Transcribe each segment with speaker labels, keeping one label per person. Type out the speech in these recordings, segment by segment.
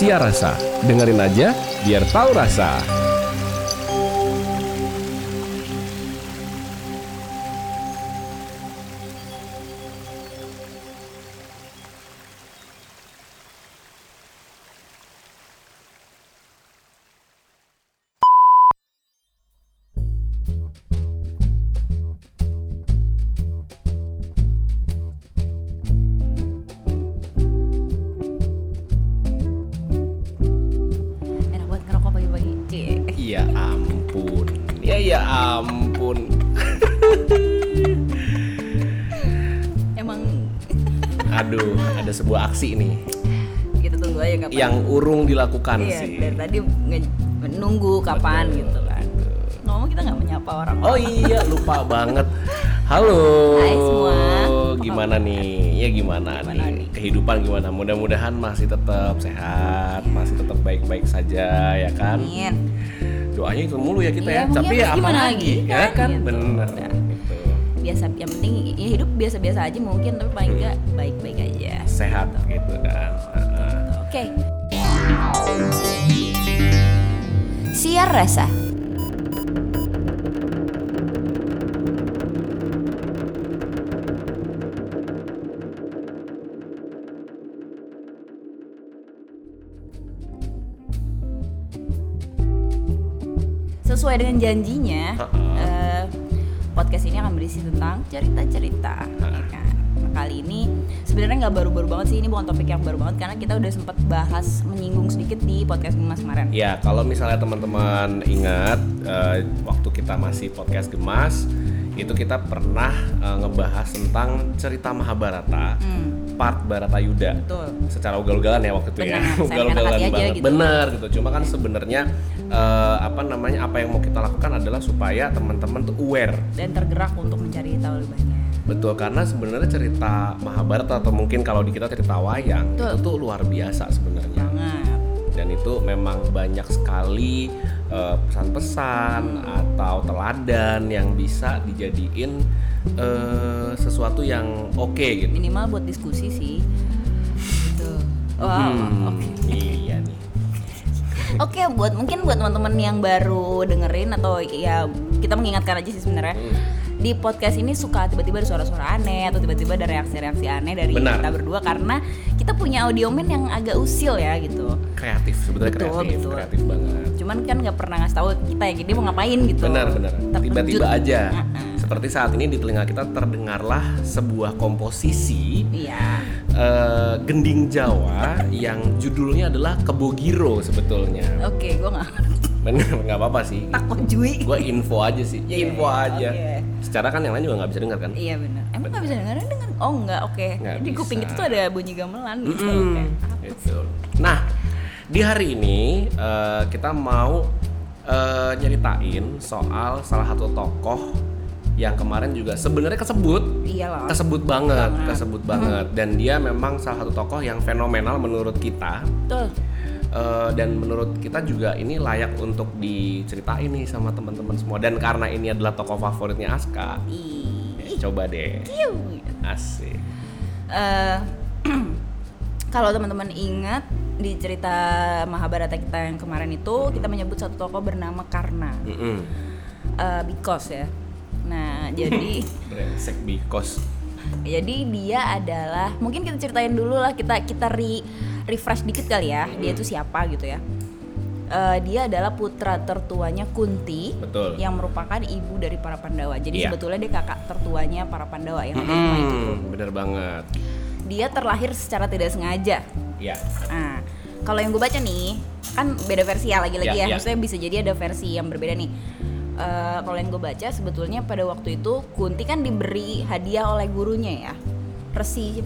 Speaker 1: Sia Rasa. Dengerin aja biar tahu rasa. Dilakukan
Speaker 2: iya,
Speaker 1: sih.
Speaker 2: dari tadi menunggu kapan
Speaker 1: Betul,
Speaker 2: gitu kan. Ngomong kita nggak menyapa orang.
Speaker 1: Oh iya, lupa banget. Halo.
Speaker 2: Hai semua.
Speaker 1: Gimana nih? Ya gimana,
Speaker 2: Gimana
Speaker 1: nih?
Speaker 2: nih?
Speaker 1: Kehidupan gimana? Mudah-mudahan masih tetap sehat, masih tetap baik-baik saja ya kan?
Speaker 2: Amin.
Speaker 1: Doanya itu mulu ya kita
Speaker 2: Iya,
Speaker 1: ya. Tapi
Speaker 2: ya,
Speaker 1: ya apa lagi?
Speaker 2: lagi,
Speaker 1: Ya
Speaker 2: kan?
Speaker 1: kan?
Speaker 2: Gitu.
Speaker 1: Bener.
Speaker 2: Udah.
Speaker 1: Gitu.
Speaker 2: Biasa yang penting ya hidup biasa-biasa aja mungkin tapi paling
Speaker 1: Hmm.
Speaker 2: enggak baik-baik aja.
Speaker 1: Sehat gitu kan. Heeh.
Speaker 2: Oke. Siar rasa. Sesuai dengan janjinya, eh, podcast ini akan berisi tentang cerita-cerita. ya kan? Kali ini sebenarnya nggak baru-baru banget sih, ini bukan topik yang baru banget karena kita udah sempat bahas menyinggung sedikit di podcast Mas kemarin.
Speaker 1: Ya, kalau misalnya teman-teman ingat eh, waktu kita masih podcast Gemas, itu kita pernah eh, ngebahas tentang cerita Mahabharata,
Speaker 2: Hmm,
Speaker 1: part Baratayuda.
Speaker 2: betul.
Speaker 1: Secara ugal-ugalan ya waktu itu ya,
Speaker 2: Benar, saya
Speaker 1: ugal-ugalan banget.
Speaker 2: gitu.
Speaker 1: Bener gitu. Cuma kan sebenarnya eh, apa namanya apa yang mau kita lakukan adalah supaya teman-teman tuh aware
Speaker 2: Dan tergerak untuk mencari tahu lebih banyak.
Speaker 1: Betul karena sebenarnya cerita Mahabharata atau mungkin kalau di kita cerita wayang
Speaker 2: Betul.
Speaker 1: itu tuh luar biasa sebenarnya dan itu memang banyak sekali eh, pesan-pesan atau teladan yang bisa dijadiin eh, sesuatu yang oke gitu.
Speaker 2: Minimal buat diskusi sih. Gitu. Wow,
Speaker 1: Hmm,
Speaker 2: oke.
Speaker 1: Iya nih.
Speaker 2: Oke, buat mungkin buat teman-teman yang baru dengerin atau ya kita mengingatkan aja sih sebenarnya.
Speaker 1: Hmm.
Speaker 2: Di podcast ini suka tiba-tiba ada suara-suara aneh atau tiba-tiba ada reaksi-reaksi aneh dari
Speaker 1: Benar.
Speaker 2: kita berdua karena kita punya audioman yang agak usil ya gitu.
Speaker 1: Kreatif sebetulnya
Speaker 2: Betul,
Speaker 1: kreatif,
Speaker 2: betul.
Speaker 1: kreatif banget.
Speaker 2: Cuman kan nggak pernah ngasih tahu kita ya dia mau ngapain gitu.
Speaker 1: Benar benar. Tiba-tiba aja. Seperti saat ini di telinga kita terdengarlah sebuah komposisi
Speaker 2: Iya.
Speaker 1: eh, gending Jawa yang judulnya adalah Kebogiro sebetulnya.
Speaker 2: Oke, gue nggak
Speaker 1: Bener nggak apa-apa sih.
Speaker 2: takut jui.
Speaker 1: Gue info aja sih,
Speaker 2: Iya,
Speaker 1: info aja.
Speaker 2: oke.
Speaker 1: Secara kan yang lain juga nggak bisa dengar kan?
Speaker 2: Iya benar. Emang nggak bisa dengerin dengan? Oh nggak, oke.
Speaker 1: Nggak
Speaker 2: Di kuping kita tuh ada bunyi gamelan gitu.
Speaker 1: Mm-mm,
Speaker 2: Oke.
Speaker 1: gitu. Nah, di hari ini eh, kita mau eh, nyeritain soal salah satu tokoh yang kemarin juga sebenarnya kesebut
Speaker 2: Iyalah.
Speaker 1: kesebut banget,
Speaker 2: Banget.
Speaker 1: kesebut banget dan dia memang salah satu tokoh yang fenomenal menurut kita
Speaker 2: Betul.
Speaker 1: Eh, dan menurut kita juga ini layak untuk diceritain nih sama teman-teman semua. Dan karena ini adalah tokoh favoritnya Aska eh, coba deh. Asik.
Speaker 2: Eh, kalau teman-teman ingat di cerita Mahabharata kita yang kemarin itu kita menyebut satu tokoh bernama Karna.
Speaker 1: Mm-mm.
Speaker 2: Eh, because ya. Nah, jadi
Speaker 1: brengsek bikos.
Speaker 2: Jadi dia adalah mungkin kita ceritain dulu lah kita kita re, refresh dikit kali ya. Dia itu siapa gitu ya. Eh, dia adalah putra tertuanya Kunti
Speaker 1: betul
Speaker 2: yang merupakan ibu dari para Pandawa. Jadi
Speaker 1: Iya.
Speaker 2: sebetulnya dia kakak tertuanya para Pandawa yang lima itu.
Speaker 1: Bener banget
Speaker 2: Dia terlahir secara tidak sengaja.
Speaker 1: ya
Speaker 2: Nah, kalau yang gue baca nih, kan beda versi ya lagi-lagi
Speaker 1: Ya,
Speaker 2: ya.
Speaker 1: ya.
Speaker 2: Maksudnya bisa jadi ada versi yang berbeda nih. Eh, kalau yang gue baca sebetulnya pada waktu itu Kunti kan diberi hadiah oleh gurunya ya, Resi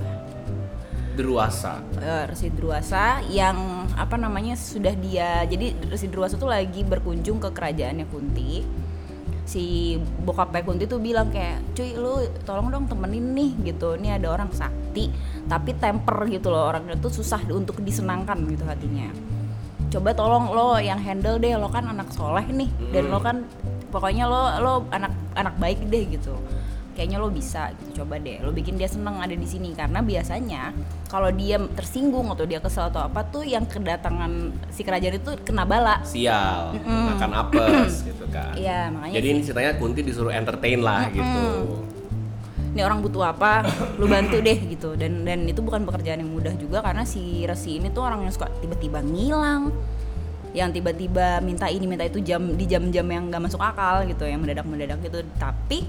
Speaker 1: Druasa
Speaker 2: eh, Resi Druasa yang apa namanya sudah dia jadi Resi Druasa tuh lagi berkunjung ke kerajaannya Kunti. Si bokapnya Kunti tuh bilang kayak, cuy lu tolong dong temenin nih gitu. Ini ada orang sakti tapi temper gitu loh orangnya tuh susah untuk disenangkan gitu hatinya. Coba tolong lo yang handle deh lo kan anak soleh nih dan lo kan pokoknya lo lo anak anak baik deh gitu. Kayaknya lo bisa gitu coba deh. Lo bikin dia seneng ada di sini. Karena biasanya kalau dia tersinggung atau dia kesel atau apa tuh yang kedatangan si kerajaan itu kena bala.
Speaker 1: Sial. Makan apes gitu kan.
Speaker 2: Iya, makanya
Speaker 1: jadi ini ceritanya Kunti disuruh entertain lah gitu.
Speaker 2: Ini orang butuh apa lu bantu deh gitu. Dan dan itu bukan pekerjaan yang mudah juga karena si Resi ini tuh orang yang suka tiba-tiba ngilang. Yang tiba-tiba minta ini minta itu jam di jam-jam yang gak masuk akal gitu. Yang mendadak-mendadak gitu. Tapi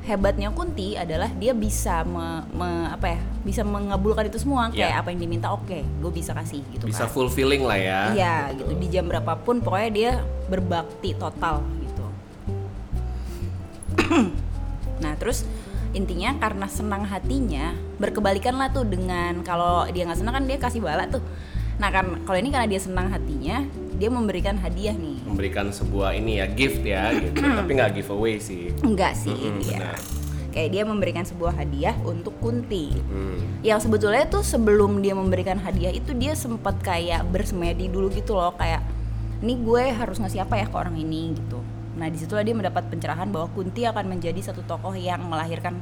Speaker 2: hebatnya Kunti adalah dia bisa me- me- apa ya bisa mengabulkan itu semua kayak
Speaker 1: Iya.
Speaker 2: apa yang diminta oke gue bisa kasih gitu
Speaker 1: bisa
Speaker 2: kan
Speaker 1: fulfilling lah ya
Speaker 2: Iya gitu di jam berapapun pokoknya dia berbakti total gitu. nah terus intinya karena senang hatinya berkebalikan lah tuh dengan kalau dia nggak senang kan dia kasih bala tuh. Nah kan kalau ini karena dia senang hatinya dia memberikan hadiah nih.
Speaker 1: Memberikan sebuah ini ya gift ya gitu tapi nggak giveaway sih
Speaker 2: Enggak sih
Speaker 1: Mm-mm,
Speaker 2: dia.
Speaker 1: benar.
Speaker 2: Kayak dia memberikan sebuah hadiah untuk Kunti.
Speaker 1: Hmm.
Speaker 2: yang sebetulnya tuh sebelum dia memberikan hadiah itu dia sempat kayak bersemedi dulu gitu loh kayak ini gue harus ngasih apa ya ke orang ini gitu nah di situlah dia mendapat pencerahan bahwa Kunti akan menjadi satu tokoh yang melahirkan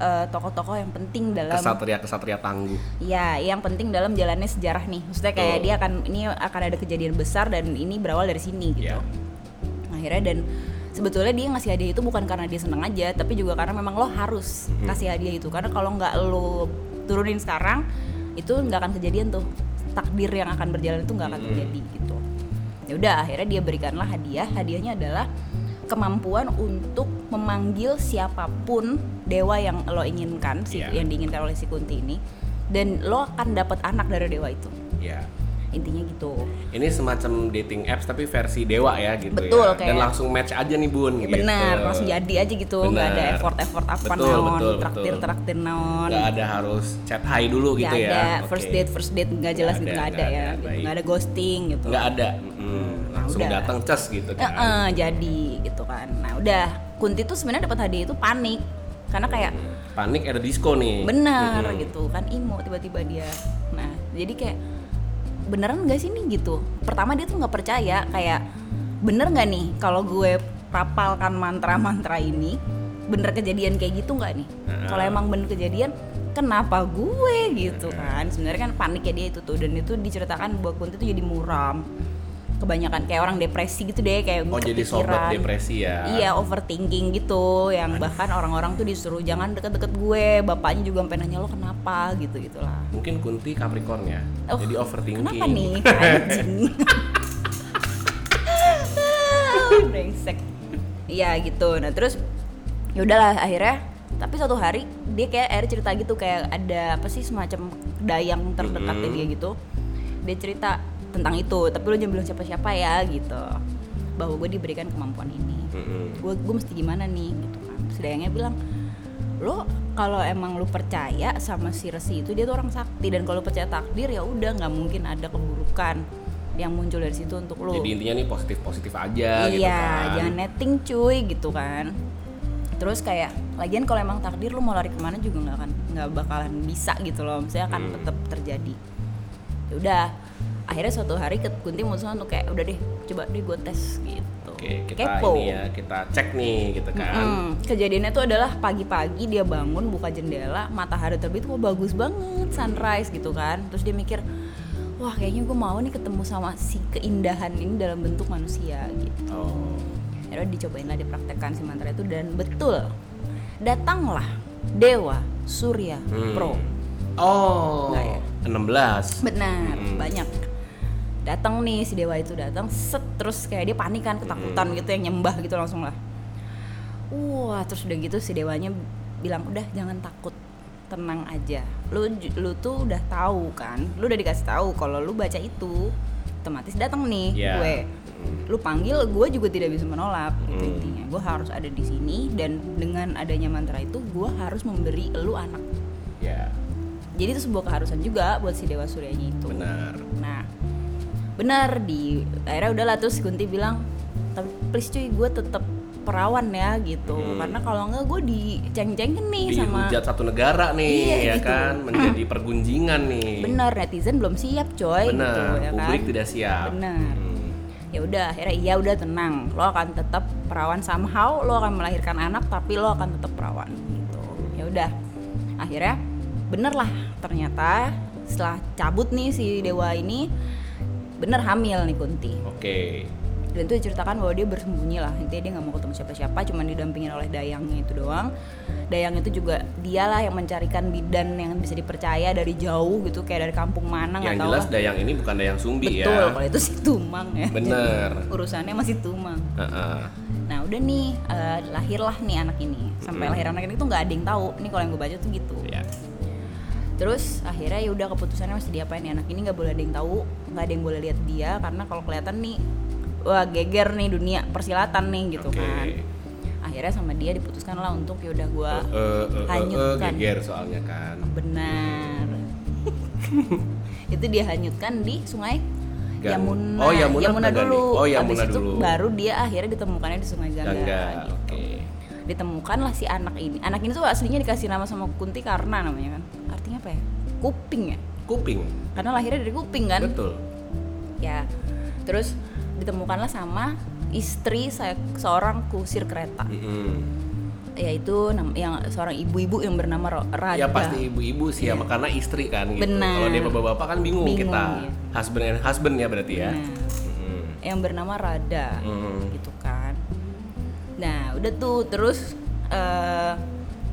Speaker 2: eh, tokoh-tokoh yang penting dalam
Speaker 1: kesatria kesatria tangguh
Speaker 2: ya yang penting dalam jalannya sejarah nih maksudnya kayak
Speaker 1: Betul.
Speaker 2: dia akan ini akan ada kejadian besar dan ini berawal dari sini gitu
Speaker 1: Iya.
Speaker 2: akhirnya dan sebetulnya dia ngasih hadiah itu bukan karena dia seneng aja tapi juga karena memang lo harus
Speaker 1: Mhm.
Speaker 2: kasih hadiah itu karena kalau nggak lo turunin sekarang itu nggak akan kejadian tuh takdir yang akan berjalan itu nggak akan
Speaker 1: Mhm.
Speaker 2: terjadi gitu ya udah akhirnya dia berikanlah hadiah hadiahnya adalah kemampuan untuk memanggil siapa pun dewa yang lo inginkan si
Speaker 1: Iya.
Speaker 2: yang diinginkan oleh si Kunti ini dan lo akan dapat anak dari dewa itu
Speaker 1: ya
Speaker 2: intinya gitu
Speaker 1: ini semacam dating apps tapi versi dewa ya gitu
Speaker 2: Betul,
Speaker 1: ya dan langsung match aja nih bun gitu.
Speaker 2: benar langsung jadi aja gitu nggak ada
Speaker 1: Benar.
Speaker 2: effort effort apa
Speaker 1: Betul,
Speaker 2: naon
Speaker 1: betul,
Speaker 2: traktir
Speaker 1: betul.
Speaker 2: traktir naon
Speaker 1: nggak ada harus chat hi dulu
Speaker 2: nggak
Speaker 1: gitu ya
Speaker 2: ada
Speaker 1: Oke.
Speaker 2: first date first date nggak jelas
Speaker 1: Nggak
Speaker 2: gitu
Speaker 1: ada,
Speaker 2: nggak ada,
Speaker 1: nggak
Speaker 2: ya
Speaker 1: ada,
Speaker 2: gitu.
Speaker 1: baik.
Speaker 2: nggak ada ghosting gitu
Speaker 1: nggak ada langsung
Speaker 2: udah.
Speaker 1: datang cas gitu kan.
Speaker 2: Eh, jadi gitu kan. Nah udah. Kunti tuh sebenarnya dapat hadiah itu panik. Karena kayak
Speaker 1: panik ada disco nih.
Speaker 2: Benar
Speaker 1: Mm-mm.
Speaker 2: gitu kan imo tiba-tiba dia. Nah jadi kayak beneran gak sih nih gitu? Pertama dia tuh nggak percaya kayak bener nggak nih kalau gue rapalkan mantra-mantra ini? Bener kejadian kayak gitu nggak nih? Kalau emang bener kejadian kenapa gue? Gitu kan. Sebenarnya kan paniknya dia itu tuh. Dan itu diceritakan bahwa Kunti tuh jadi muram kebanyakan kayak orang depresi gitu deh kayak
Speaker 1: oh jadi sobat depresi ya?
Speaker 2: Iya overthinking gitu yang bahkan orang-orang tuh disuruh jangan deket-deket gue bapaknya juga sampai nanya lo kenapa? gitu gitulah.
Speaker 1: Mungkin Kunti Capricorn ya
Speaker 2: Oh,
Speaker 1: jadi overthinking.
Speaker 2: kenapa nih? Anjing. Brengsek. Iya gitu. Nah terus ya udahlah akhirnya tapi suatu hari dia kayak akhirnya cerita gitu kayak ada apa sih semacam dayang terdekatnya
Speaker 1: Mhm.
Speaker 2: dia gitu. Dia cerita tentang itu tapi lo jangan bilang siapa-siapa ya gitu. Bahwa gue diberikan kemampuan ini. Gue gue mesti gimana nih gitu kan. Terus dayangnya bilang lo kalau emang lu percaya sama si resi itu dia tuh orang sakti. Dan kalau lu percaya takdir ya udah nggak mungkin ada keburukan yang muncul dari situ untuk lo
Speaker 1: jadi intinya nih positif positif aja gitu
Speaker 2: iya
Speaker 1: kan.
Speaker 2: jangan netting cuy gitu kan. Terus kayak lagian kalau emang takdir lu mau lari ke mana juga nggak akan nggak bakalan bisa gitu loh. Misalnya akan
Speaker 1: Hmm.
Speaker 2: tetap terjadi. Ya udah akhirnya suatu hari Kunti mutusin untuk kayak udah deh coba deh gue tes gitu
Speaker 1: Oke, kita
Speaker 2: Kepo.
Speaker 1: ini ya, kita cek nih gitu kan.
Speaker 2: Mm, kejadiannya tuh adalah pagi-pagi dia bangun buka jendela matahari terbit wah bagus banget sunrise gitu kan terus dia mikir wah kayaknya gue mau nih ketemu sama si keindahan ini dalam bentuk manusia gitu
Speaker 1: Oh.
Speaker 2: akhirnya dicobain lah dipraktekkan si mantra itu dan betul datanglah dewa surya
Speaker 1: Hmm.
Speaker 2: pro
Speaker 1: Oh.
Speaker 2: Nggak ya?
Speaker 1: 16.
Speaker 2: benar
Speaker 1: Hmm.
Speaker 2: banyak datang nih si dewa itu datang set terus kayak dia panik kan ketakutan
Speaker 1: Hmm.
Speaker 2: gitu yang nyembah gitu langsung lah. Wah terus udah gitu si dewanya bilang udah jangan takut tenang aja. Lu lu tuh udah tahu kan? Lu udah dikasih tahu kalau lu baca itu otomatis datang nih
Speaker 1: Iya.
Speaker 2: gue. Lu panggil gue juga tidak bisa menolak. Gitu
Speaker 1: Hmm.
Speaker 2: intinya. Gue harus ada di sini dan dengan adanya mantra itu gue harus memberi lu anak.
Speaker 1: Ya,
Speaker 2: jadi itu sebuah keharusan juga buat si dewa suryanya itu.
Speaker 1: Benar.
Speaker 2: Nah, benar di akhirnya udahlah terus Kunti bilang, tapi please cuy gue tetap perawan ya gitu,
Speaker 1: Hmm.
Speaker 2: karena kalau enggak gue diceng-cengin nih sama
Speaker 1: Dihujat satu negara nih,
Speaker 2: Iya,
Speaker 1: ya
Speaker 2: gitu.
Speaker 1: kan, menjadi pergunjingan nih.
Speaker 2: bener netizen belum siap coy
Speaker 1: Benar,
Speaker 2: gitu ya kan.
Speaker 1: publik tidak siap.
Speaker 2: Benar.
Speaker 1: Hmm.
Speaker 2: Ya udah akhirnya iya udah tenang, lo akan tetap perawan somehow, lo akan melahirkan anak tapi lo akan tetap perawan. udah akhirnya bener lah ternyata setelah cabut nih si dewa ini bener hamil nih Kunti
Speaker 1: Oke.
Speaker 2: dan itu diceritakan bahwa dia bersembunyi lah intinya dia nggak mau ketemu siapa-siapa cuma didampingin oleh dayangnya itu doang dayang itu juga dialah yang mencarikan bidan yang bisa dipercaya dari jauh gitu kayak dari kampung mana nggak
Speaker 1: Yang
Speaker 2: tahu
Speaker 1: jelas
Speaker 2: lah
Speaker 1: dayang ini bukan dayang sumbi
Speaker 2: betul
Speaker 1: ya.
Speaker 2: kalau itu sih tumang ya
Speaker 1: Bener.
Speaker 2: Jadi, urusannya masih tumang
Speaker 1: Heeh.
Speaker 2: nah udah nih eh, lahirlah nih anak ini sampai
Speaker 1: Mm.
Speaker 2: lahir anak ini tuh nggak ada yang tahu nih kalau yang gue baca tuh gitu
Speaker 1: Ya.
Speaker 2: Terus akhirnya ya udah keputusannya masih diapain nih anak ini nggak boleh ada yang tahu nggak ada yang boleh lihat dia karena kalau kelihatan nih wah geger nih dunia persilatan nih gitu
Speaker 1: Oke.
Speaker 2: kan akhirnya sama dia diputuskan lah untuk ya udah gua
Speaker 1: Eh, eh, eh, eh,
Speaker 2: hanyutkan
Speaker 1: geger soalnya kan.
Speaker 2: benar itu dia hanyutkan di sungai Yamuna,
Speaker 1: Oh, Yamuna ganti.
Speaker 2: dulu.
Speaker 1: Oh, Yamuna
Speaker 2: itu
Speaker 1: dulu.
Speaker 2: baru dia akhirnya ditemukannya di Sungai Gangga.
Speaker 1: Gangga.
Speaker 2: gitu.
Speaker 1: Oke.
Speaker 2: Ditemukanlah si anak ini. Anak ini tuh aslinya dikasih nama sama Kunti karena namanya kan. Artinya apa ya? Kuping ya.
Speaker 1: Kuping.
Speaker 2: Karena lahirnya dari kuping kan.
Speaker 1: Betul.
Speaker 2: Ya. Terus ditemukanlah sama istri saya seorang kusir kereta
Speaker 1: Mm-mm.
Speaker 2: yaitu nam- yang seorang ibu-ibu yang bernama Rada.
Speaker 1: Ya pasti ibu-ibu sih ya, karena istri kan gitu.
Speaker 2: Benar.
Speaker 1: Kalau dia bapak-bapak kan bingung,
Speaker 2: Bingung,
Speaker 1: kita.
Speaker 2: ya.
Speaker 1: Husband and husband ya berarti ya.
Speaker 2: Nah,
Speaker 1: Mm-mm.
Speaker 2: yang bernama Rada.
Speaker 1: Mm.
Speaker 2: gitu kan nah udah tuh terus eh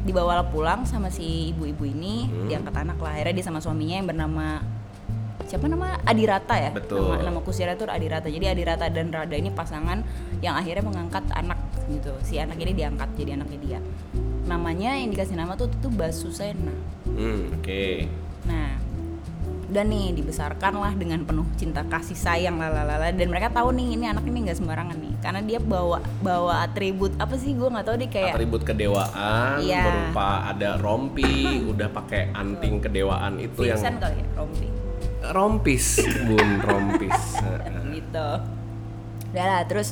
Speaker 2: dibawa pulang sama si ibu-ibu ini
Speaker 1: Hmm.
Speaker 2: diangkat anak. Lah akhirnya dia sama suaminya yang bernama siapa nama? Adirata ya?
Speaker 1: Betul.
Speaker 2: nama, nama kusirnya tuh Adirata. Jadi Adirata dan Rada ini pasangan yang akhirnya mengangkat anak gitu. Si anak ini diangkat jadi anaknya dia. Namanya yang dikasih nama tuh tuh Basusena
Speaker 1: Hmm, Oke.
Speaker 2: Nah, udah nih dibesarkan lah dengan penuh cinta kasih sayang lalalala. Dan mereka tahu nih ini anak ini nggak sembarangan nih. Karena dia bawa bawa atribut apa sih? Gue nggak tahu deh kayak
Speaker 1: Atribut kedewaan
Speaker 2: Iya.
Speaker 1: berupa ada rompi, udah pakai anting kedewaan itu yang
Speaker 2: Vincent kali ya rompi.
Speaker 1: Rompis, bun rompis.
Speaker 2: Gitu. Udah lah terus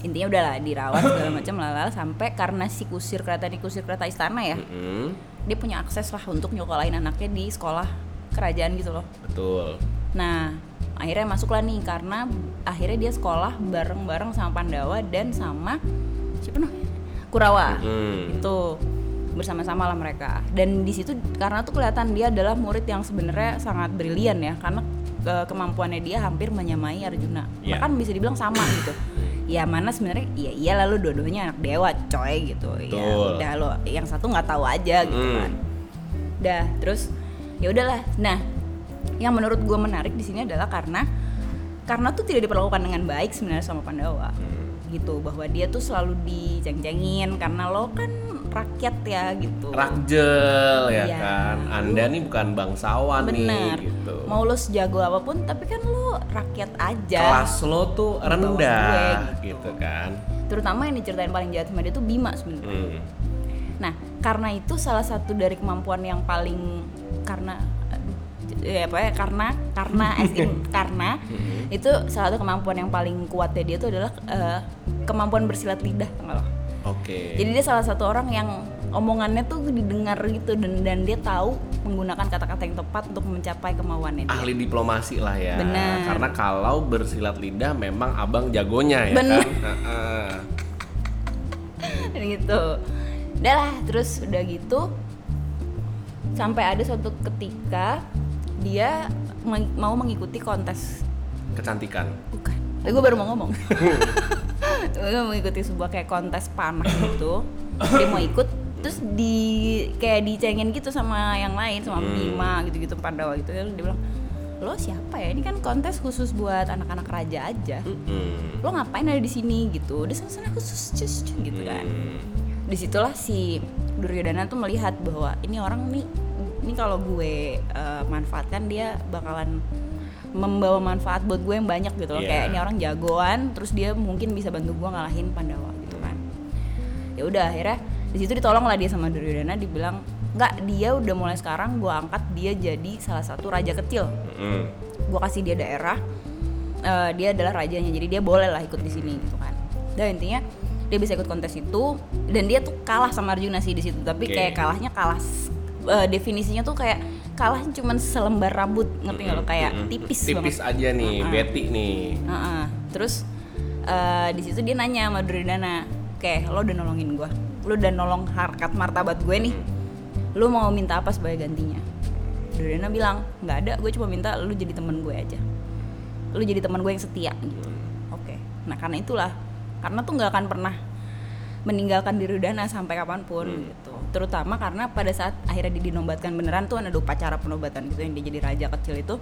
Speaker 2: intinya udah lah dirawat segala macam lalala sampai karena si kusir kereta ini kusir kereta istana ya
Speaker 1: Mm-mm,
Speaker 2: dia punya akses lah untuk nyokolain anaknya di sekolah kerajaan gitu loh.
Speaker 1: betul.
Speaker 2: Nah, akhirnya masuklah nih karena akhirnya dia sekolah bareng-bareng sama Pandawa dan sama siapa noh? Kurawa.
Speaker 1: Hmm.
Speaker 2: Itu bersama-sama lah mereka. Dan di situ karena tuh kelihatan dia adalah murid yang sebenarnya sangat brilian ya karena eh, kemampuannya dia hampir menyamai Arjuna.
Speaker 1: Iya.
Speaker 2: Bahkan bisa dibilang sama gitu. Ya mana sebenarnya ya iya lalu dua-duanya anak dewa coy gitu. Ya
Speaker 1: Betul.
Speaker 2: udah lo yang satu nggak tahu aja gitu
Speaker 1: Hmm.
Speaker 2: kan. Udah, terus ya udahlah. Nah, yang menurut gue menarik di sini adalah karena karena tuh tidak diperlakukan dengan baik sebenarnya sama Pandawa. Gitu, bahwa dia tuh selalu diceng-cengin karena lo kan rakyat ya gitu.
Speaker 1: Rakjel ya
Speaker 2: Iya.
Speaker 1: kan. Anda nih bukan bangsawan
Speaker 2: Bener.
Speaker 1: nih gitu.
Speaker 2: Mau lo sejago apa pun tapi kan lo rakyat aja.
Speaker 1: Kelas lo tuh rendah
Speaker 2: gue, gitu.
Speaker 1: gitu kan.
Speaker 2: Terutama yang diceritain paling jahat sama dia tuh Bima sebenarnya.
Speaker 1: Hmm.
Speaker 2: Nah, karena itu salah satu dari kemampuan yang paling karena ya apa ya karena karena as in karena itu salah satu kemampuan yang paling kuatnya dia itu adalah eh, kemampuan bersilat lidah lo?
Speaker 1: Oke.
Speaker 2: Jadi dia salah satu orang yang omongannya tuh didengar gitu dan dan dia tahu menggunakan kata-kata yang tepat untuk mencapai kemauannya dia.
Speaker 1: ahli diplomasi lah ya.
Speaker 2: Benar.
Speaker 1: Karena kalau bersilat lidah memang abang jagonya ya
Speaker 2: Benar.
Speaker 1: kan. Heeh.
Speaker 2: Dan gitu. Udah lah, terus udah gitu sampai ada suatu ketika dia meng- mau mengikuti kontes
Speaker 1: Kecantikan.
Speaker 2: bukan. Eh, gue baru mau ngomong. gue mau mengikuti sebuah kayak kontes panah gitu. Dia mau ikut terus di kayak dicengin gitu sama yang lain sama
Speaker 1: Hmm.
Speaker 2: Bima gitu-gitu Pandawa gitu. Terus dia bilang, "Lo siapa ya? Ini kan kontes khusus buat anak-anak raja aja.
Speaker 1: Mm-mm.
Speaker 2: Lo ngapain ada di sini gitu?" Udah sana-sana khusus cus, cus, gitu kan.
Speaker 1: Hmm.
Speaker 2: Di situlah si Duryodhana tuh melihat bahwa ini orang nih ini kalau gue eh, manfaatkan dia bakalan membawa manfaat buat gue yang banyak gitu loh
Speaker 1: Iya.
Speaker 2: kayak ini orang jagoan terus dia mungkin bisa bantu gue ngalahin Pandawa gitu kan ya udah akhirnya di situ ditolong lah dia sama Duryodhana dibilang nggak dia udah mulai sekarang gue angkat dia jadi salah satu raja kecil
Speaker 1: Mm-mm.
Speaker 2: gue kasih dia daerah eh, dia adalah rajanya jadi dia boleh lah ikut di sini gitu kan dan intinya dia bisa ikut kontes itu dan dia tuh kalah sama Arjuna sih di situ. Tapi
Speaker 1: Oke.
Speaker 2: kayak kalahnya kalah eh, definisinya tuh kayak kalah cuman selembar rambut ngerti nggak lo? Kayak
Speaker 1: Mm-mm.
Speaker 2: tipis
Speaker 1: Tipis
Speaker 2: banget.
Speaker 1: aja nih,
Speaker 2: Uh-uh.
Speaker 1: Betty nih.
Speaker 2: Heeh. terus eh, di situ dia nanya sama Duryodhana kayak lo udah nolongin gue lo udah nolong harkat martabat gue nih? Lu mau minta apa sebagai gantinya? Duryodhana bilang nggak ada gue cuma minta lu jadi temen gue aja. Lu jadi teman gue yang setia. Gitu oke. Nah karena itulah karena tuh nggak akan pernah meninggalkan Duryodhana sampai kapan pun
Speaker 1: Hmm.
Speaker 2: gitu terutama karena pada saat akhirnya dia dinobatkan beneran tuh ada upacara penobatan gitu yang dia jadi raja kecil itu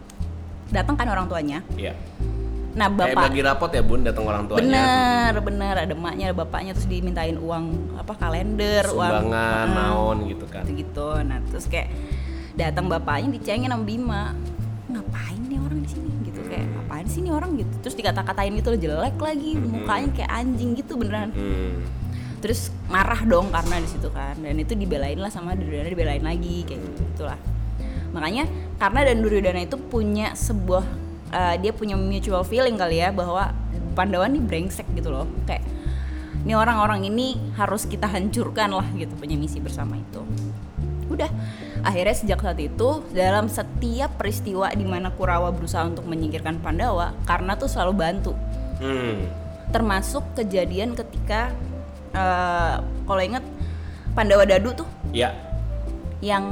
Speaker 2: datang kan orang tuanya
Speaker 1: Iya.
Speaker 2: nah
Speaker 1: Kayak
Speaker 2: bapak
Speaker 1: bagi rapot ya bun datang orang tuanya.
Speaker 2: bener bener ada emaknya ada bapaknya terus dimintain uang apa kalender uang
Speaker 1: Sumbangan, naon gitu kan.
Speaker 2: gitu nah terus kayak datang bapaknya dicengin sama Bima ngapain nih orang di sini ngapain sih nih orang gitu? Terus dikata-katain gitu loh jelek lagi mukanya kayak anjing gitu beneran.
Speaker 1: Hmm.
Speaker 2: terus marah dong karena di situ kan dan itu dibelain lah sama Duryodhana dibelain lagi kayak gitu gitulah. Makanya karena dan Duryodhana itu punya sebuah eh, dia punya mutual feeling kali ya bahwa Pandawa nih brengsek gitu loh. Kayak ini orang-orang ini harus kita hancurkan lah gitu punya misi bersama itu. Udah akhirnya sejak saat itu dalam setiap peristiwa di mana Kurawa berusaha untuk menyingkirkan Pandawa karena tuh selalu bantu
Speaker 1: Hmm.
Speaker 2: termasuk kejadian ketika eh, kalau inget Pandawa Dadu tuh
Speaker 1: Ya,
Speaker 2: yang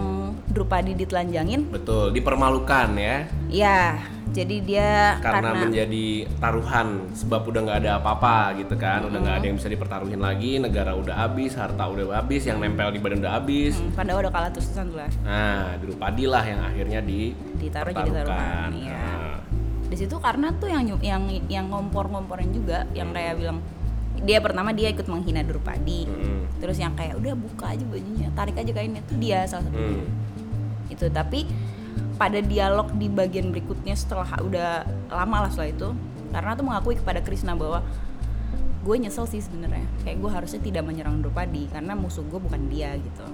Speaker 2: Drupadi ditelanjangin
Speaker 1: betul. Dipermalukan ya.
Speaker 2: ya jadi dia
Speaker 1: Karena, menjadi taruhan sebab udah nggak ada apa-apa gitu kan. Udah nggak ada yang bisa dipertaruhin lagi. Negara udah habis, harta udah habis, yang nempel di badan udah habis.
Speaker 2: hmm, Pandawa udah kalah terus lah
Speaker 1: Nah, Drupadi lah yang akhirnya di
Speaker 2: Ditaruh jadi taruhan, iya.
Speaker 1: Nah,
Speaker 2: di situ karena tuh yang yang yang ngompor-ngomporin juga yang kayak bilang dia pertama dia ikut menghina Drupadi
Speaker 1: mm,
Speaker 2: terus yang kayak udah buka aja bajunya tarik aja kainnya tuh dia salah satu
Speaker 1: mm,
Speaker 2: itu tapi pada dialog di bagian berikutnya setelah udah lama lah setelah itu. Karena tuh mengakui kepada Krishna bahwa gue nyesel sih sebenarnya. Kayak gue harusnya tidak menyerang Drupadi karena musuh gue bukan dia gitu.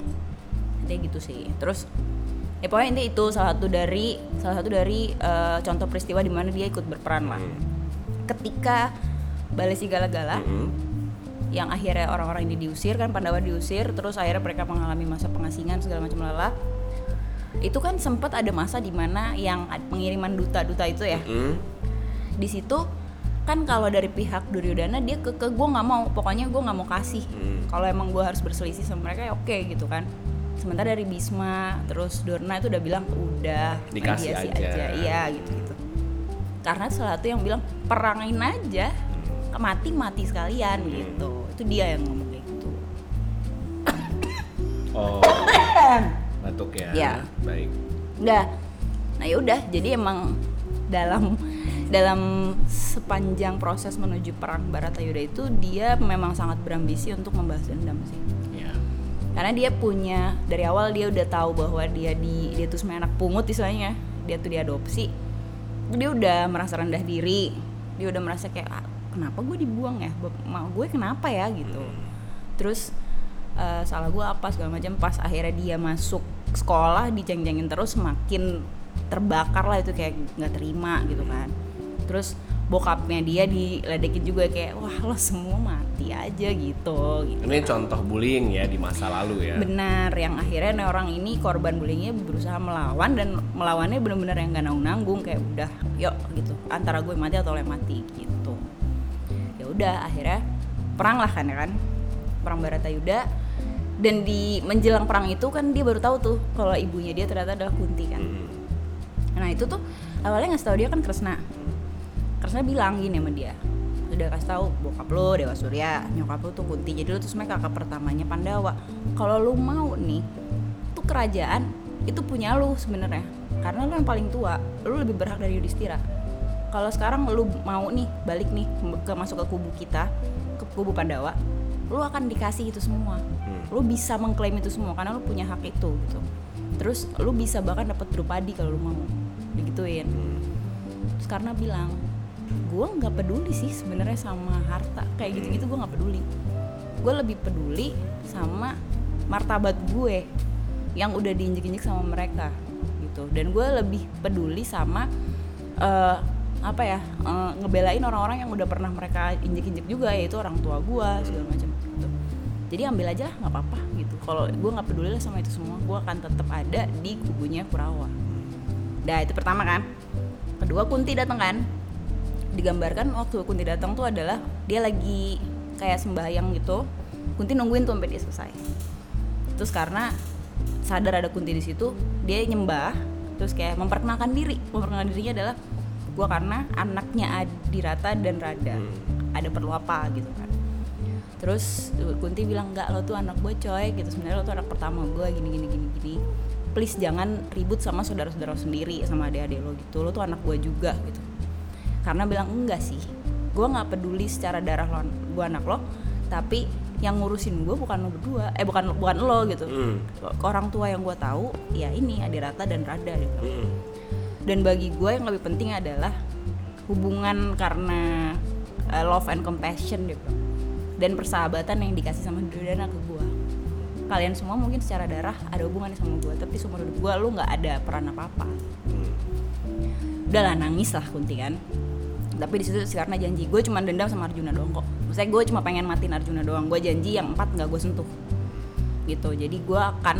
Speaker 2: Intinya gitu sih. Terus ya pokoknya intinya itu salah satu dari salah satu dari eh, contoh peristiwa di mana dia ikut berperan lah. Ketika Balai Sigala-Gala
Speaker 1: mm,
Speaker 2: yang akhirnya orang-orang ini diusir kan Pandawa diusir terus akhirnya mereka mengalami masa pengasingan segala macam lala itu kan sempat ada masa di mana yang pengiriman duta-duta itu ya.
Speaker 1: Mm,
Speaker 2: di situ kan kalau dari pihak Duryodhana dia ke ke gue nggak mau pokoknya gue nggak mau kasih.
Speaker 1: Mm.
Speaker 2: kalau emang gue harus berselisih sama mereka ya oke gitu kan. Sementara dari Bisma terus Dorna itu udah bilang udah
Speaker 1: Dikasih
Speaker 2: mediasi
Speaker 1: aja."
Speaker 2: iya gitu gitu karena salah satu yang bilang perangin aja. Mati mati sekalian
Speaker 1: Hmm.
Speaker 2: gitu. Itu dia yang ngomong kayak gitu.
Speaker 1: Oh, batuk ya.
Speaker 2: Ya.
Speaker 1: Baik.
Speaker 2: udah. Nah ya udah. Jadi emang dalam dalam sepanjang proses menuju perang Baratayuda itu dia memang sangat berambisi untuk membahas dendam sih.
Speaker 1: Ya.
Speaker 2: karena dia punya dari awal dia udah tahu bahwa dia di dia tuh sebenarnya anak pungut istilahnya. Dia tuh diadopsi. Dia udah merasa rendah diri. Dia udah merasa kayak "Ah, kenapa gue dibuang ya? Bap- ma gue kenapa ya? Gitu. Terus eh, salah gue apa segala macam. Pas akhirnya dia masuk sekolah diceng-cengin terus makin terbakar lah itu kayak nggak terima gitu kan. Terus bokapnya dia diledekin juga kayak wah lo semua mati aja gitu gitu.
Speaker 1: Ini contoh bullying ya di masa lalu ya.
Speaker 2: benar yang akhirnya orang ini korban bullyingnya berusaha melawan dan melawannya benar-benar yang gak nanggung kayak udah yuk gitu. Antara gue mati atau lo yang mati gitu. Ya udah akhirnya perang lah kan ya kan. Perang Baratayuda dan di menjelang perang itu kan dia baru tahu tuh kalau ibunya dia ternyata adalah Kunti kan.
Speaker 1: Mm,
Speaker 2: nah itu tuh awalnya nggak tahu dia kan Kresna. Kresna bilang gini sama dia udah kasih tahu bokap lo Dewa Surya nyokap lo tuh Kunti. Jadi lo tuh sebenarnya kakak pertamanya Pandawa. Kalau lo mau nih tuh kerajaan itu punya lo sebenarnya. Karena lo yang paling tua lo lebih berhak dari Yudhistira. Kalau sekarang lo mau nih balik nih ke masuk ke kubu kita ke kubu Pandawa lo akan dikasih itu semua.
Speaker 1: Hmm.
Speaker 2: lo bisa mengklaim itu semua karena lo punya hak itu gitu. Terus lo bisa bahkan dapat Drupadi kalau lo mau digituin.
Speaker 1: Mm.
Speaker 2: terus karena bilang gue nggak peduli sih sebenarnya sama harta. Kayak gitu gitu gue nggak peduli. Gue lebih peduli sama martabat gue yang udah diinjek-injek sama mereka gitu. Dan gue lebih peduli sama eh, apa ya eh, ngebelain orang-orang yang udah pernah mereka injek-injek juga yaitu orang tua gue segala macam jadi ambil aja lah, nggak apa-apa gitu kalau gue nggak peduli lah sama itu semua gue akan tetap ada di kubunya Kurawa Nah itu pertama kan. Kedua Kunti datang kan. Digambarkan waktu Kunti datang tuh adalah dia lagi kayak sembahyang gitu. Kunti nungguin tuh sampai dia selesai. Terus karena sadar ada Kunti di situ dia nyembah terus kayak memperkenalkan diri memperkenalkan dirinya adalah gue karena anaknya Adirata dan Rada ada perlu apa gitu kan terus Kunti bilang nggak lo tuh anak gue coy gitu sebenarnya lo tuh anak pertama gue gini gini gini gini please jangan ribut sama saudara-saudara sendiri sama adik-adik lo gitu lo tuh anak gue juga gitu karena bilang enggak sih gue nggak peduli secara darah lo gue anak lo tapi yang ngurusin gue bukan lo berdua eh bukan bukan lo gitu
Speaker 1: Hmm.
Speaker 2: orang tua yang gue tahu ya ini Adirata dan Rada dia bilang.
Speaker 1: Mm.
Speaker 2: dan bagi gue yang lebih penting adalah hubungan karena uh, love and compassion dia bilang. Dan persahabatan yang dikasih sama Duryodhana ke gue kalian semua mungkin secara darah ada hubungannya sama gue tapi seumur hidup gue lu nggak ada peran apa apa
Speaker 1: Hmm.
Speaker 2: udahlah nangis lah Kunti kan? Tapi di situ sih karena janji gue cuma dendam sama Arjuna doang kok. Maksudnya gue cuma pengen matiin Arjuna doang. Gue janji yang empat nggak gue sentuh. Gitu. Jadi gue akan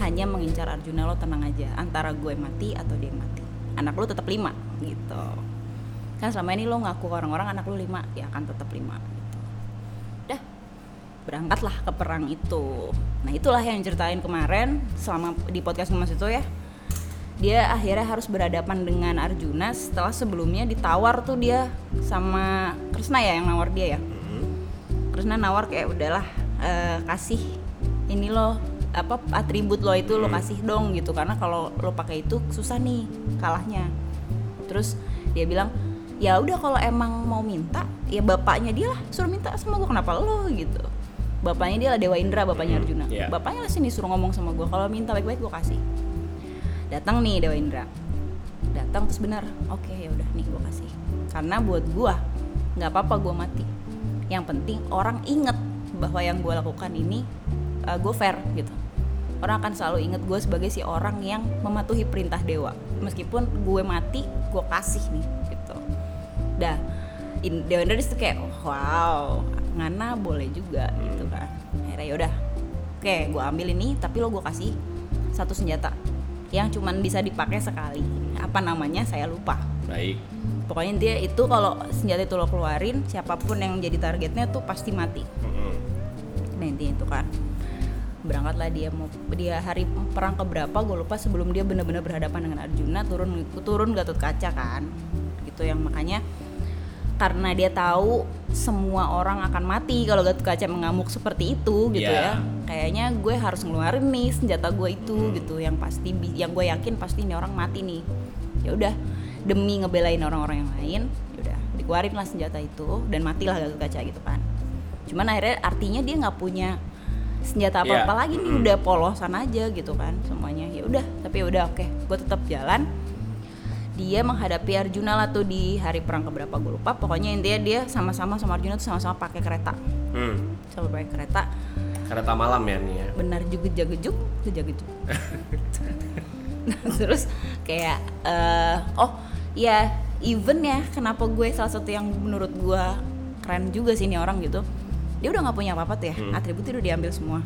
Speaker 2: hanya mengincar Arjuna lo tenang aja antara gue mati atau dia mati. Anak lo tetap lima. Gitu. Kan selama ini lo ngaku ke orang-orang anak lo lima. Ya akan tetap lima berangkatlah ke perang itu. Nah itulah yang ceritain kemarin selama di podcast Mas itu ya. Dia akhirnya harus berhadapan dengan Arjuna setelah sebelumnya ditawar tuh dia sama Krishna ya yang nawar dia ya.
Speaker 1: Hmm.
Speaker 2: Krishna nawar kayak udahlah eh, kasih ini lo apa atribut lo itu lo kasih dong gitu. Karena kalau lo pakai itu susah nih kalahnya. Terus dia bilang ya udah kalau emang mau minta ya bapaknya dia lah suruh minta sama gue kenapa lo? gitu bapaknya dia lah Dewa Indra bapaknya
Speaker 1: Hmm,
Speaker 2: Arjuna.
Speaker 1: iya.
Speaker 2: bapaknya lah sini suruh ngomong sama gue kalau minta baik-baik gue kasih. Datang nih Dewa Indra. Datang terus benar. Oke ya udah nih gue kasih. Karena buat gue nggak apa-apa gue mati. Yang penting orang inget bahwa yang gue lakukan ini gue fair gitu. Orang akan selalu inget gue sebagai si orang yang mematuhi perintah dewa. Meskipun gue mati gue kasih nih gitu. Dah. Dewa Indra di situ kayak wow ngana boleh juga gitu kan. Akhirnya yaudah oke gue ambil ini tapi lo gue kasih satu senjata yang cuman bisa dipakai sekali. Apa namanya? Saya lupa.
Speaker 1: Baik.
Speaker 2: pokoknya dia itu kalau senjata itu lo keluarin siapa pun yang jadi targetnya tuh pasti mati.
Speaker 1: Mm-mm.
Speaker 2: nah intinya itu kan. Berangkatlah dia mau dia hari perang keberapa gue lupa sebelum dia benar-benar berhadapan dengan Arjuna turun turun Gatot Kaca kan. Gitu yang makanya karena dia tahu semua orang akan mati kalau Gatot Kaca mengamuk seperti itu gitu
Speaker 1: Iya.
Speaker 2: ya kayaknya gue harus ngeluarin nih senjata gue itu gitu. Yang pasti yang gue yakin pasti ini orang mati nih. Ya udah demi ngebelain orang-orang yang lain ya udah dikeluarin lah senjata itu dan matilah Gatot Kaca gitu kan. Cuman akhirnya artinya dia nggak punya senjata apa apa
Speaker 1: Iya.
Speaker 2: lagi nih udah polosan aja gitu kan semuanya. Ya udah tapi ya udah oke. Gue tetap jalan dia menghadapi Arjuna lah tuh di hari perang keberapa gue lupa. Pokoknya intinya dia sama-sama sama Arjuna tuh sama-sama pakai kereta.
Speaker 1: Hmm.
Speaker 2: sama pakai kereta.
Speaker 1: Kereta malam ya nih ya.
Speaker 2: benar juga jagejuk tuh jagejuk nah, terus kayak eh, oh ya even ya kenapa gue salah satu yang menurut gue keren juga sih ini orang gitu. Dia udah nggak punya apa-apa tuh ya
Speaker 1: Hmm.
Speaker 2: atribut itu udah diambil semua.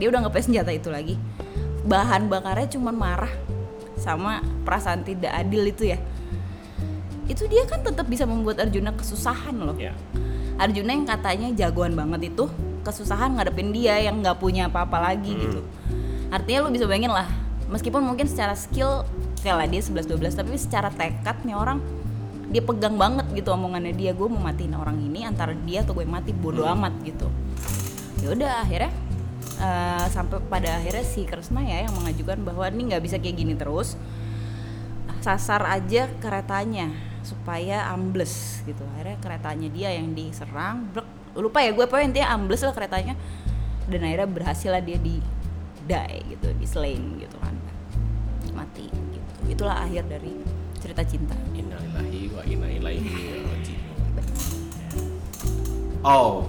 Speaker 2: Dia udah nggak punya senjata itu lagi. Bahan bakarnya cuman marah sama perasaan tidak adil itu ya itu dia kan tetap bisa membuat Arjuna kesusahan loh
Speaker 1: Ya.
Speaker 2: Arjuna yang katanya jagoan banget itu kesusahan ngadepin dia yang nggak punya apa-apa lagi
Speaker 1: Hmm.
Speaker 2: gitu. Artinya lu bisa bayangin lah, meskipun mungkin secara skill kayak lah dia 11-12 tapi secara tekad nih orang dia pegang banget gitu omongannya dia gue mau matiin orang ini antara dia atau gue mati bodoh
Speaker 1: Hmm.
Speaker 2: amat gitu. Ya udah akhirnya eh, sampai pada akhirnya si Kresna ya yang mengajukan bahwa ini nggak bisa kayak gini terus sasar aja keretanya supaya ambles gitu akhirnya keretanya dia yang diserang brek. lupa ya gue pokoknya intinya ambles lah keretanya dan akhirnya berhasil lah dia di die gitu di slain gitu kan mati gitu itulah akhir dari cerita cinta
Speaker 1: Innalillahi wa inna ilaihi raji'un. Oh.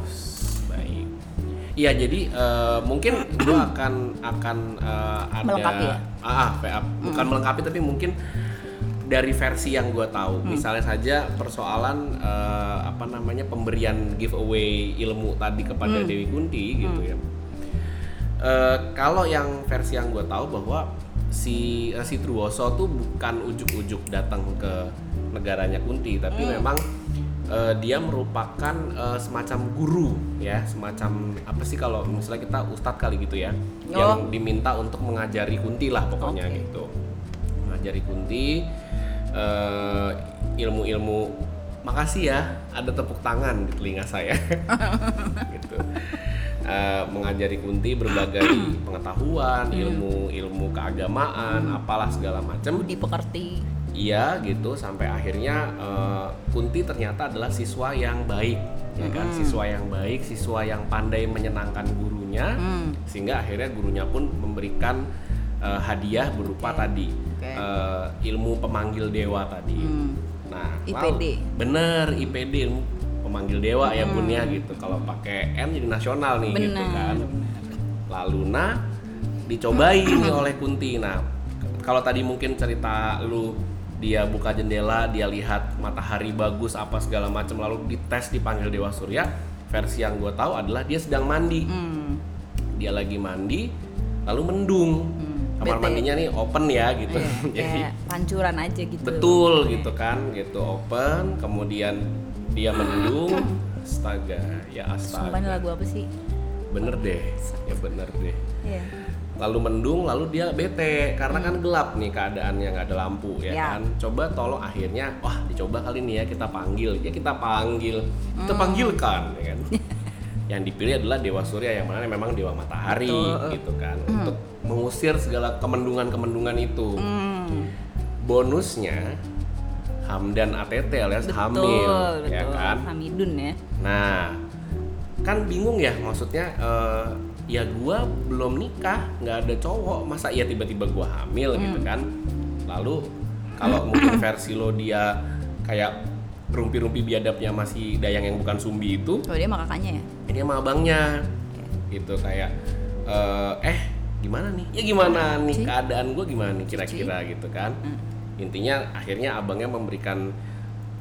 Speaker 1: Iya, jadi eh, mungkin gua akan akan eh, ada
Speaker 2: Melengkapi ya?
Speaker 1: ah, ah, VA. bukan melengkapi tapi mungkin dari versi yang gua tahu. Misalnya saja persoalan eh, apa namanya pemberian giveaway ilmu tadi kepada Dewi Kunti gitu ya. Eh, kalau yang versi yang gue tahu bahwa si eh, si Truwoso tuh bukan ujuk-ujuk datang ke negaranya Kunti, tapi memang eh, dia merupakan eh, semacam guru ya, semacam apa sih kalau misalnya kita ustadz kali gitu ya,
Speaker 2: Oh.
Speaker 1: yang diminta untuk mengajari Kunti lah pokoknya
Speaker 2: Oke.
Speaker 1: gitu, mengajari Kunti eh, ilmu-ilmu. Makasih ya, ada tepuk tangan di telinga saya, gitu. Eh, mengajari Kunti berbagai pengetahuan, ilmu ilmu keagamaan, apalah segala macam.
Speaker 2: Budi pekerti.
Speaker 1: Iya gitu sampai akhirnya eh, Kunti ternyata adalah siswa yang baik ya kan siswa yang baik siswa yang pandai menyenangkan gurunya
Speaker 2: Hmm.
Speaker 1: sehingga akhirnya gurunya pun memberikan eh, hadiah berupa tadi
Speaker 2: Oke.
Speaker 1: eh, ilmu pemanggil dewa tadi
Speaker 2: Hmm.
Speaker 1: nah
Speaker 2: IPD.
Speaker 1: lalu- bener IPD ilmu pemanggil dewa ya bun ya gitu kalau pakai N jadi nasional nih gitu
Speaker 2: Hmm. Benar.
Speaker 1: kan lalu nah dicobain nih oleh Kunti nah kalau tadi mungkin cerita lu dia buka jendela dia lihat matahari bagus apa segala macam lalu dites dipanggil dewa surya versi yang gue tahu adalah dia sedang mandi
Speaker 2: Hmm.
Speaker 1: dia lagi mandi lalu mendung
Speaker 2: Hmm.
Speaker 1: kamar
Speaker 2: Bete.
Speaker 1: mandinya nih open ya gitu
Speaker 2: Iya,
Speaker 1: jadi
Speaker 2: pancuran aja gitu.
Speaker 1: betul gitu kan gitu open kemudian dia mendung astaga ya
Speaker 2: Sumpah
Speaker 1: astaga
Speaker 2: lagu apa sih?
Speaker 1: bener deh ya bener deh
Speaker 2: Iya.
Speaker 1: Lalu mendung lalu dia bete karena kan gelap nih keadaannya nggak ada lampu ya,
Speaker 2: Ya.
Speaker 1: kan coba tolong akhirnya wah dicoba kali ini ya kita panggil ya kita panggil kita
Speaker 2: Hmm.
Speaker 1: panggilkan ya kan yang dipilih adalah dewa surya yang mana memang dewa matahari
Speaker 2: Betul.
Speaker 1: gitu kan untuk mengusir segala kemendungan-kemendungan itu
Speaker 2: Hmm.
Speaker 1: bonusnya Hamdan ATT alias
Speaker 2: Betul,
Speaker 1: hamil
Speaker 2: betul.
Speaker 1: ya kan
Speaker 2: Hamidun ya.
Speaker 1: Nah, kan bingung ya maksudnya eh, ya gua belum nikah, nggak ada cowok, masa iya tiba-tiba gua hamil gitu
Speaker 2: Hmm.
Speaker 1: kan. Lalu kalau mungkin versi lo dia kayak rumpi-rumpi biadabnya masih dayang yang bukan sumbi itu,
Speaker 2: Kalau dia mah kakaknya ya.
Speaker 1: ini sama abangnya. Gitu kayak eh, eh gimana nih? Ya gimana nih
Speaker 2: Cici.
Speaker 1: keadaan gua gimana nih kira-kira gitu kan.
Speaker 2: Hmm.
Speaker 1: Intinya akhirnya abangnya memberikan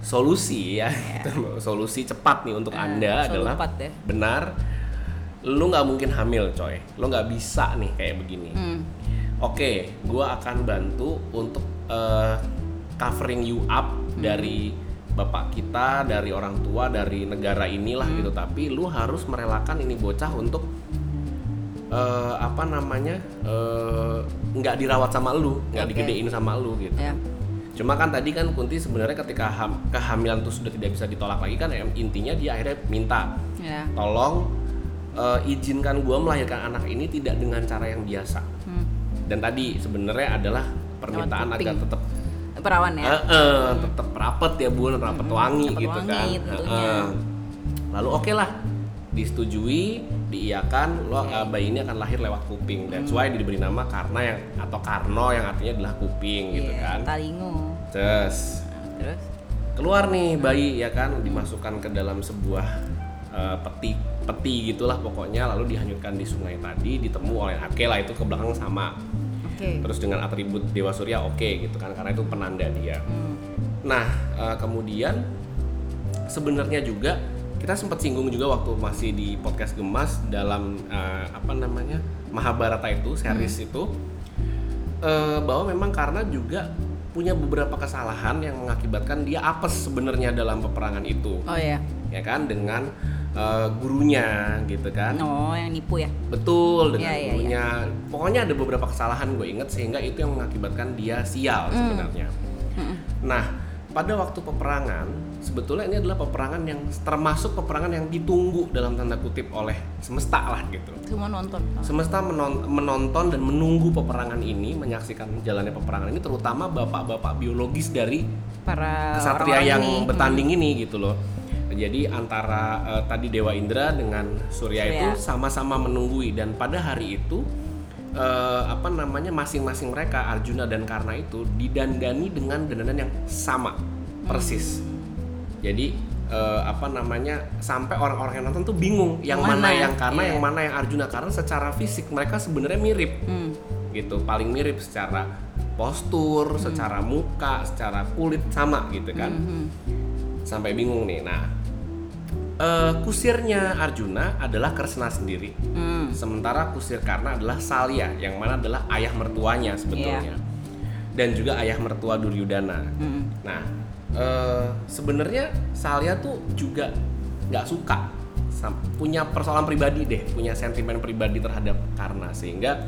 Speaker 1: solusi ya, solusi cepat nih untuk
Speaker 2: Eh,
Speaker 1: anda adalah
Speaker 2: ya.
Speaker 1: benar lu nggak mungkin hamil coy lu nggak bisa nih kayak begini
Speaker 2: Hmm.
Speaker 1: oke gua akan bantu untuk eh, covering you up
Speaker 2: Hmm.
Speaker 1: dari bapak kita dari orang tua dari negara inilah
Speaker 2: Hmm.
Speaker 1: gitu tapi lu harus merelakan ini bocah untuk eh, apa namanya eh, nggak dirawat sama lu nggak
Speaker 2: Oke.
Speaker 1: digedein sama lu gitu
Speaker 2: Ya.
Speaker 1: Cuma kan tadi kan Kunti sebenarnya ketika ham- kehamilan itu sudah tidak bisa ditolak lagi kan intinya dia akhirnya minta
Speaker 2: Ya.
Speaker 1: tolong eh, izinkan gua melahirkan anak ini tidak dengan cara yang biasa.
Speaker 2: Hmm.
Speaker 1: Dan tadi sebenarnya adalah permintaan agar tetap
Speaker 2: Perawan ya.
Speaker 1: eh, eh, tetap rapet ya bun, rapet wangi
Speaker 2: rapet
Speaker 1: gitu
Speaker 2: wangi
Speaker 1: kan.
Speaker 2: tentunya.
Speaker 1: Eh, eh. Lalu oke lah disetujui, diiakan, lo eh, bayi ini akan lahir lewat kuping. That's
Speaker 2: Hmm.
Speaker 1: why diberi nama karena yang atau Karno yang artinya adalah kuping gitu
Speaker 2: Iya,
Speaker 1: kan.
Speaker 2: Talingo.
Speaker 1: Terus
Speaker 2: Terus
Speaker 1: keluar nih bayi ya kan dimasukkan ke dalam sebuah eh, peti peti gitulah pokoknya lalu dihanyutkan di sungai tadi ditemu oleh oke lah itu ke belakang sama
Speaker 2: Oke.
Speaker 1: terus dengan atribut dewa surya oke gitu kan karena itu penanda dia
Speaker 2: Hmm.
Speaker 1: nah eh, kemudian sebenarnya juga kita sempat singgung juga waktu masih di podcast gemas dalam eh, apa namanya Mahabharata itu series itu eh, bahwa memang karena juga punya beberapa kesalahan yang mengakibatkan dia apes sebenarnya dalam peperangan itu
Speaker 2: Oh ya.
Speaker 1: Ya kan dengan eh, gurunya gitu kan
Speaker 2: Oh, yang nipu ya.
Speaker 1: betul dengan
Speaker 2: Iya, iya,
Speaker 1: gurunya pokoknya ada beberapa kesalahan gue inget sehingga itu yang mengakibatkan dia sial sebenarnya
Speaker 2: Mm-mm.
Speaker 1: nah pada waktu peperangan sebetulnya ini adalah peperangan yang termasuk peperangan yang ditunggu dalam tanda kutip oleh semesta lah gitu
Speaker 2: Semua nonton.
Speaker 1: semesta menon- menonton dan menunggu peperangan ini menyaksikan jalannya peperangan ini terutama bapak-bapak biologis dari
Speaker 2: Para
Speaker 1: kesatria yang
Speaker 2: ini.
Speaker 1: bertanding ini gitu loh. Jadi antara eh, tadi Dewa Indra dengan Surya,
Speaker 2: Surya.
Speaker 1: itu sama-sama menunggui dan pada hari itu eh, apa namanya masing-masing mereka Arjuna dan Karna itu didandani dengan dandanan yang sama persis. Jadi eh, apa namanya sampai orang-orang yang nonton tuh bingung yang mana,
Speaker 2: mana?
Speaker 1: yang Karna
Speaker 2: Iya.
Speaker 1: yang mana yang Arjuna karena secara fisik mereka sebenarnya mirip
Speaker 2: Hmm.
Speaker 1: gitu paling mirip secara postur, secara muka, secara kulit sama gitu kan.
Speaker 2: Mhm.
Speaker 1: Sampai bingung nih. Nah, eh, kusirnya Arjuna adalah Kresna sendiri.
Speaker 2: Hmm.
Speaker 1: Sementara kusir Karna adalah Salya yang mana adalah ayah mertuanya sebetulnya. Dan juga ayah mertua Duryudana.
Speaker 2: Hmm.
Speaker 1: Nah, eh, sebenarnya Salia tuh juga nggak suka punya persoalan pribadi deh, punya sentimen pribadi terhadap Karna sehingga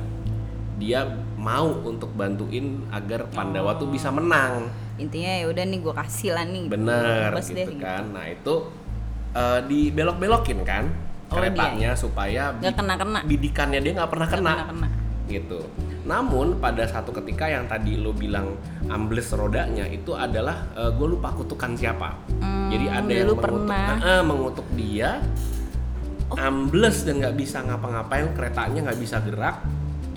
Speaker 1: dia mau untuk bantuin agar Pandawa tuh bisa menang.
Speaker 2: intinya ya udah nih gue kasih lah nih
Speaker 1: Bener gitu
Speaker 2: deh,
Speaker 1: kan. Nah, itu eh, dibelok-belokin kan
Speaker 2: Oh,
Speaker 1: keretanya supaya
Speaker 2: Nggak kena-kena.
Speaker 1: bidikannya dia nggak pernah kena
Speaker 2: Nggak kena
Speaker 1: gitu. Namun pada satu ketika yang tadi lo bilang ambles rodanya itu adalah gue lupa kutukan siapa.
Speaker 2: Hmm,
Speaker 1: Jadi ada yang mengutuk,
Speaker 2: pernah.
Speaker 1: Ah, ah, mengutuk dia, ambles dan nggak bisa ngapa-ngapain, keretanya nggak bisa gerak.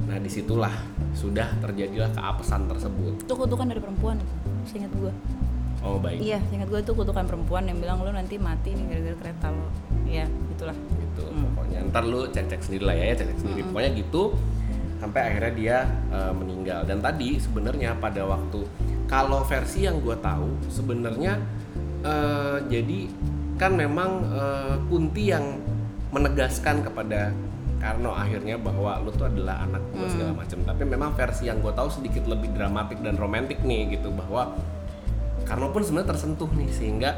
Speaker 1: Nah di situlah sudah terjadilah keapesan tersebut.
Speaker 2: itu kutukan dari perempuan seingat gue
Speaker 1: Oh baik.
Speaker 2: iya seingat gue itu kutukan perempuan yang bilang lu nanti mati nih gara-gara kereta lo iya gitulah.
Speaker 1: Gitu pokoknya. Ntar lu cek cek sendiri lah ya cek cek sendiri pokoknya gitu sampai akhirnya dia eh, meninggal. Dan tadi sebenarnya pada waktu kalau versi yang gue tahu sebenarnya eh, jadi kan memang eh, Kunti yang menegaskan kepada Karno akhirnya bahwa lu tuh adalah anak gue segala macam. Tapi memang versi yang gue tahu sedikit lebih dramatik dan romantis nih gitu. Bahwa Karno pun sebenarnya tersentuh nih sehingga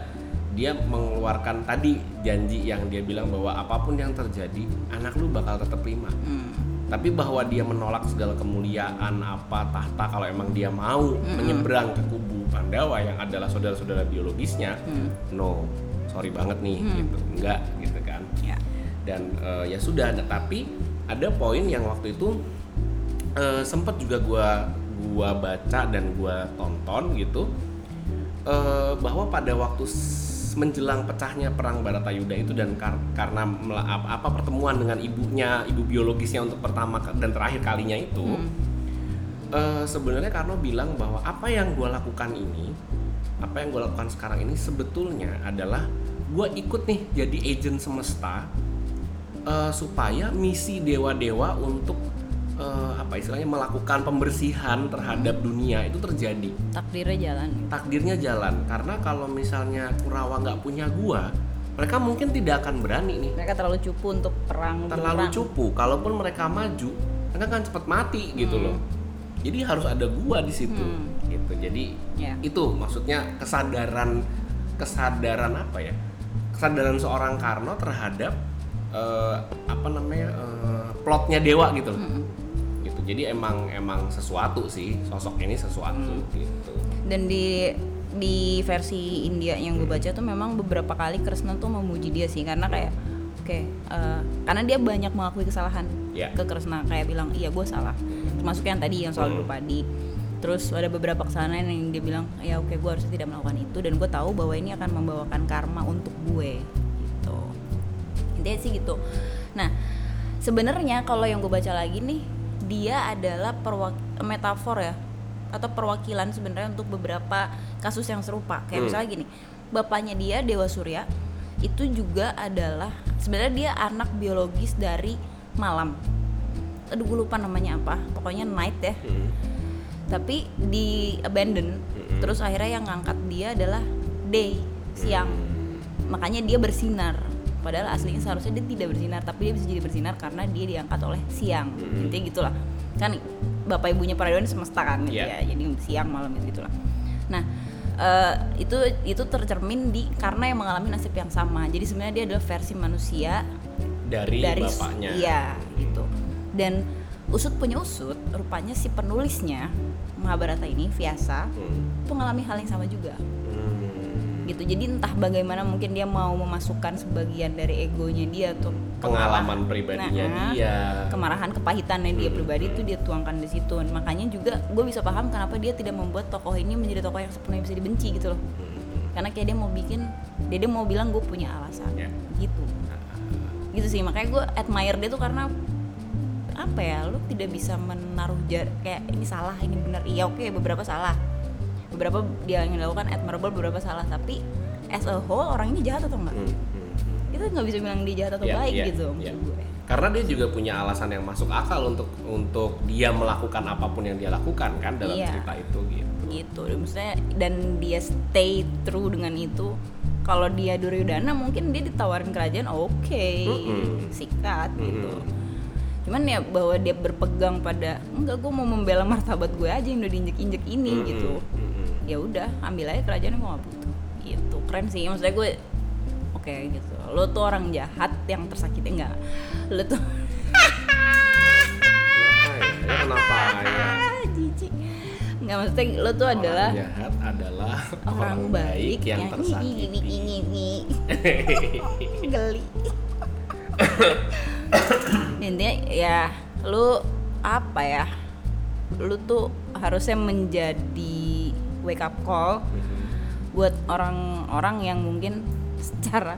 Speaker 1: dia mengeluarkan tadi janji yang dia bilang bahwa apa pun yang terjadi anak lu bakal tetap prima.
Speaker 2: Hmm.
Speaker 1: Tapi bahwa dia menolak segala kemuliaan apa tahta kalau emang dia mau menyeberang ke kubu Pandawa yang adalah saudara-saudara biologisnya, no, sorry banget nih gitu, enggak gitu kan.
Speaker 2: ya
Speaker 1: Dan eh, ya sudah, tapi ada poin yang waktu itu eh, sempat juga gua gua baca dan gua tonton gitu eh, bahwa pada waktu menjelang pecahnya perang Baratayuda itu dan kar- karena apa, apa pertemuan dengan ibunya ibu biologisnya untuk pertama dan terakhir kalinya itu eh, sebenarnya Karno bilang bahwa apa yang gue lakukan ini apa yang gue lakukan sekarang ini sebetulnya adalah gue ikut nih jadi agent semesta eh, supaya misi dewa-dewa untuk eh, apa istilahnya melakukan pembersihan terhadap dunia itu terjadi.
Speaker 2: Takdirnya jalan.
Speaker 1: Takdirnya jalan. Karena kalau misalnya Kurawa nggak punya gua mereka mungkin tidak akan berani nih.
Speaker 2: Mereka terlalu cupu untuk perang
Speaker 1: terlalu
Speaker 2: berperang.
Speaker 1: cupu. Kalaupun mereka maju mereka akan cepat mati gitu loh. Jadi harus ada gua di situ gitu. Jadi
Speaker 2: Ya.
Speaker 1: itu maksudnya kesadaran kesadaran apa ya? Kesadaran seorang Karno terhadap eh, apa namanya eh, plotnya dewa gitu loh. Gitu jadi emang emang sesuatu sih sosok ini sesuatu gitu.
Speaker 2: Dan di di versi India yang gue baca tuh memang beberapa kali Krishna tuh memuji dia sih. Karena kayak oke eh, karena dia banyak mengakui kesalahan
Speaker 1: Ya.
Speaker 2: ke Krishna. Kayak bilang iya gue salah. Termasuk yang tadi yang soal
Speaker 1: Hmm.
Speaker 2: Drupadi terus ada beberapa kesalahan yang dia bilang ya oke gue harusnya tidak melakukan itu. Dan gue tahu bahwa ini akan membawakan karma untuk gue gitu. Intinya sih gitu. Nah sebenarnya kalau yang gue baca lagi nih dia adalah perwak metafor ya atau perwakilan sebenarnya untuk beberapa kasus yang serupa. Kayak
Speaker 1: Hmm.
Speaker 2: misalnya gini bapaknya dia Dewa Surya itu juga adalah sebenarnya dia anak biologis dari malam. Aduh gue lupa namanya apa pokoknya night ya.
Speaker 1: Hmm.
Speaker 2: tapi di abandon terus akhirnya yang ngangkat dia adalah day siang. Makanya dia bersinar padahal aslinya seharusnya dia tidak bersinar tapi dia bisa jadi bersinar karena dia diangkat oleh siang. Intinya gitulah. Kan bapak ibunya para dewa semesta kan gitu
Speaker 1: Iya.
Speaker 2: ya. Jadi siang malam gitu gitulah. Nah eh, itu itu tercermin di karena yang mengalami nasib yang sama. Jadi sebenarnya dia adalah versi manusia
Speaker 1: dari,
Speaker 2: dari
Speaker 1: bapaknya.
Speaker 2: iya gitu. Dan usut punya usut rupanya si penulisnya Mahabharata ini Vyasa
Speaker 1: Hmm.
Speaker 2: itu mengalami hal yang sama juga.
Speaker 1: Hmm.
Speaker 2: Gitu. Jadi entah bagaimana mungkin dia mau memasukkan sebagian dari egonya dia tuh
Speaker 1: pengalaman pribadinya
Speaker 2: Nah,
Speaker 1: dia.
Speaker 2: kemarahan kepahitannya dia pribadi itu dia tuangkan di situ. Makanya juga gue bisa paham kenapa dia tidak membuat tokoh ini menjadi tokoh yang sepenuhnya bisa dibenci gitu loh. Karena kayak dia mau bikin dia, dia mau bilang gue punya alasan.
Speaker 1: Ya.
Speaker 2: gitu. Gitu sih. Makanya gue admire dia tuh karena apa ya? Lu tidak bisa menaruh jar kayak ini salah ini benar iya oke beberapa salah beberapa dia yang dilakukan admirable beberapa salah tapi as a whole orang ini jahat atau enggak
Speaker 1: Hmm, hmm, hmm.
Speaker 2: kita nggak bisa bilang dia jahat atau
Speaker 1: Iya,
Speaker 2: baik
Speaker 1: iya,
Speaker 2: gitu maksud gue
Speaker 1: karena dia juga punya alasan yang masuk akal untuk untuk dia melakukan apa pun yang dia lakukan kan dalam
Speaker 2: Iya.
Speaker 1: cerita itu gitu
Speaker 2: gitu dan maksudnya dan dia stay true dengan itu kalau dia Duryodhana mungkin dia ditawarin kerajaan oke
Speaker 1: Mm-mm.
Speaker 2: sikat gitu
Speaker 1: Mm-mm.
Speaker 2: cuman ya bahwa dia berpegang pada enggak gue mau membela martabat gue aja yang udah diinjek-injek ini
Speaker 1: Mm-mm,
Speaker 2: gitu
Speaker 1: mm-mm.
Speaker 2: Ya udah ambil aja kerajaannya gue gak butuh gitu keren sih. Maksudnya gue oke gitu. Lo tuh orang jahat yang tersakiti enggak. Lo tuh
Speaker 1: Kenapa ya? Kenapa
Speaker 2: jijik. Nggak maksudnya lo tuh adalah
Speaker 1: orang jahat adalah
Speaker 2: orang, baik,
Speaker 1: yang
Speaker 2: ini
Speaker 1: tersakiti.
Speaker 2: ini ini ini. Geli. Intinya ya lu apa ya? Lu tuh harusnya menjadi wake up call buat orang-orang yang mungkin secara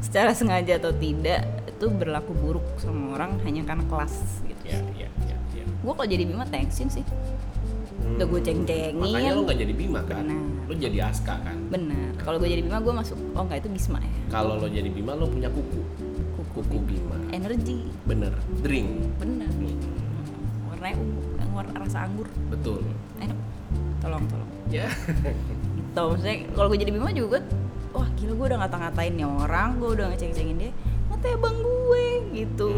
Speaker 2: secara sengaja atau tidak itu berlaku buruk sama orang hanya karena kelas gitu.
Speaker 1: ya ya ya ya
Speaker 2: Gue kalau jadi Bima thanksin sih. Udah gue ceng-cengin.
Speaker 1: makanya lo nggak jadi Bima kan
Speaker 2: Benar.
Speaker 1: lo jadi Aska kan
Speaker 2: Bener. Kalau gue jadi Bima gue masuk. Oh enggak itu Bisma ya.
Speaker 1: kalau lo jadi Bima lo punya kuku kuku Bima
Speaker 2: Energi.
Speaker 1: bener drink
Speaker 2: Bener. Warnanya ungu, yang warna rasa anggur.
Speaker 1: betul
Speaker 2: Enak. Tolong tolong.
Speaker 1: ya
Speaker 2: Gitu. Maksudnya kalau gue jadi Bima juga wah gila gue udah ngata-ngatain nih orang, gue udah ngeceng-cengin dia. Ngatain bang gue gitu.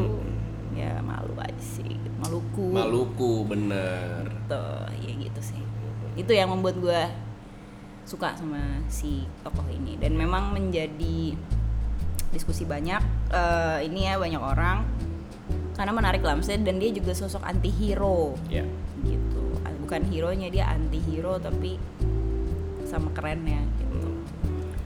Speaker 2: Ya malu aja sih. Maluku.
Speaker 1: Maluku bener
Speaker 2: Gitu. Ya gitu sih. Itu yang membuat gue suka sama si tokoh ini dan memang menjadi diskusi banyak eh, ini ya banyak orang karena menarik lah maksudnya dan dia juga sosok anti hero
Speaker 1: ya
Speaker 2: gitu bukan hero nya dia anti hero tapi sama kerennya gitu.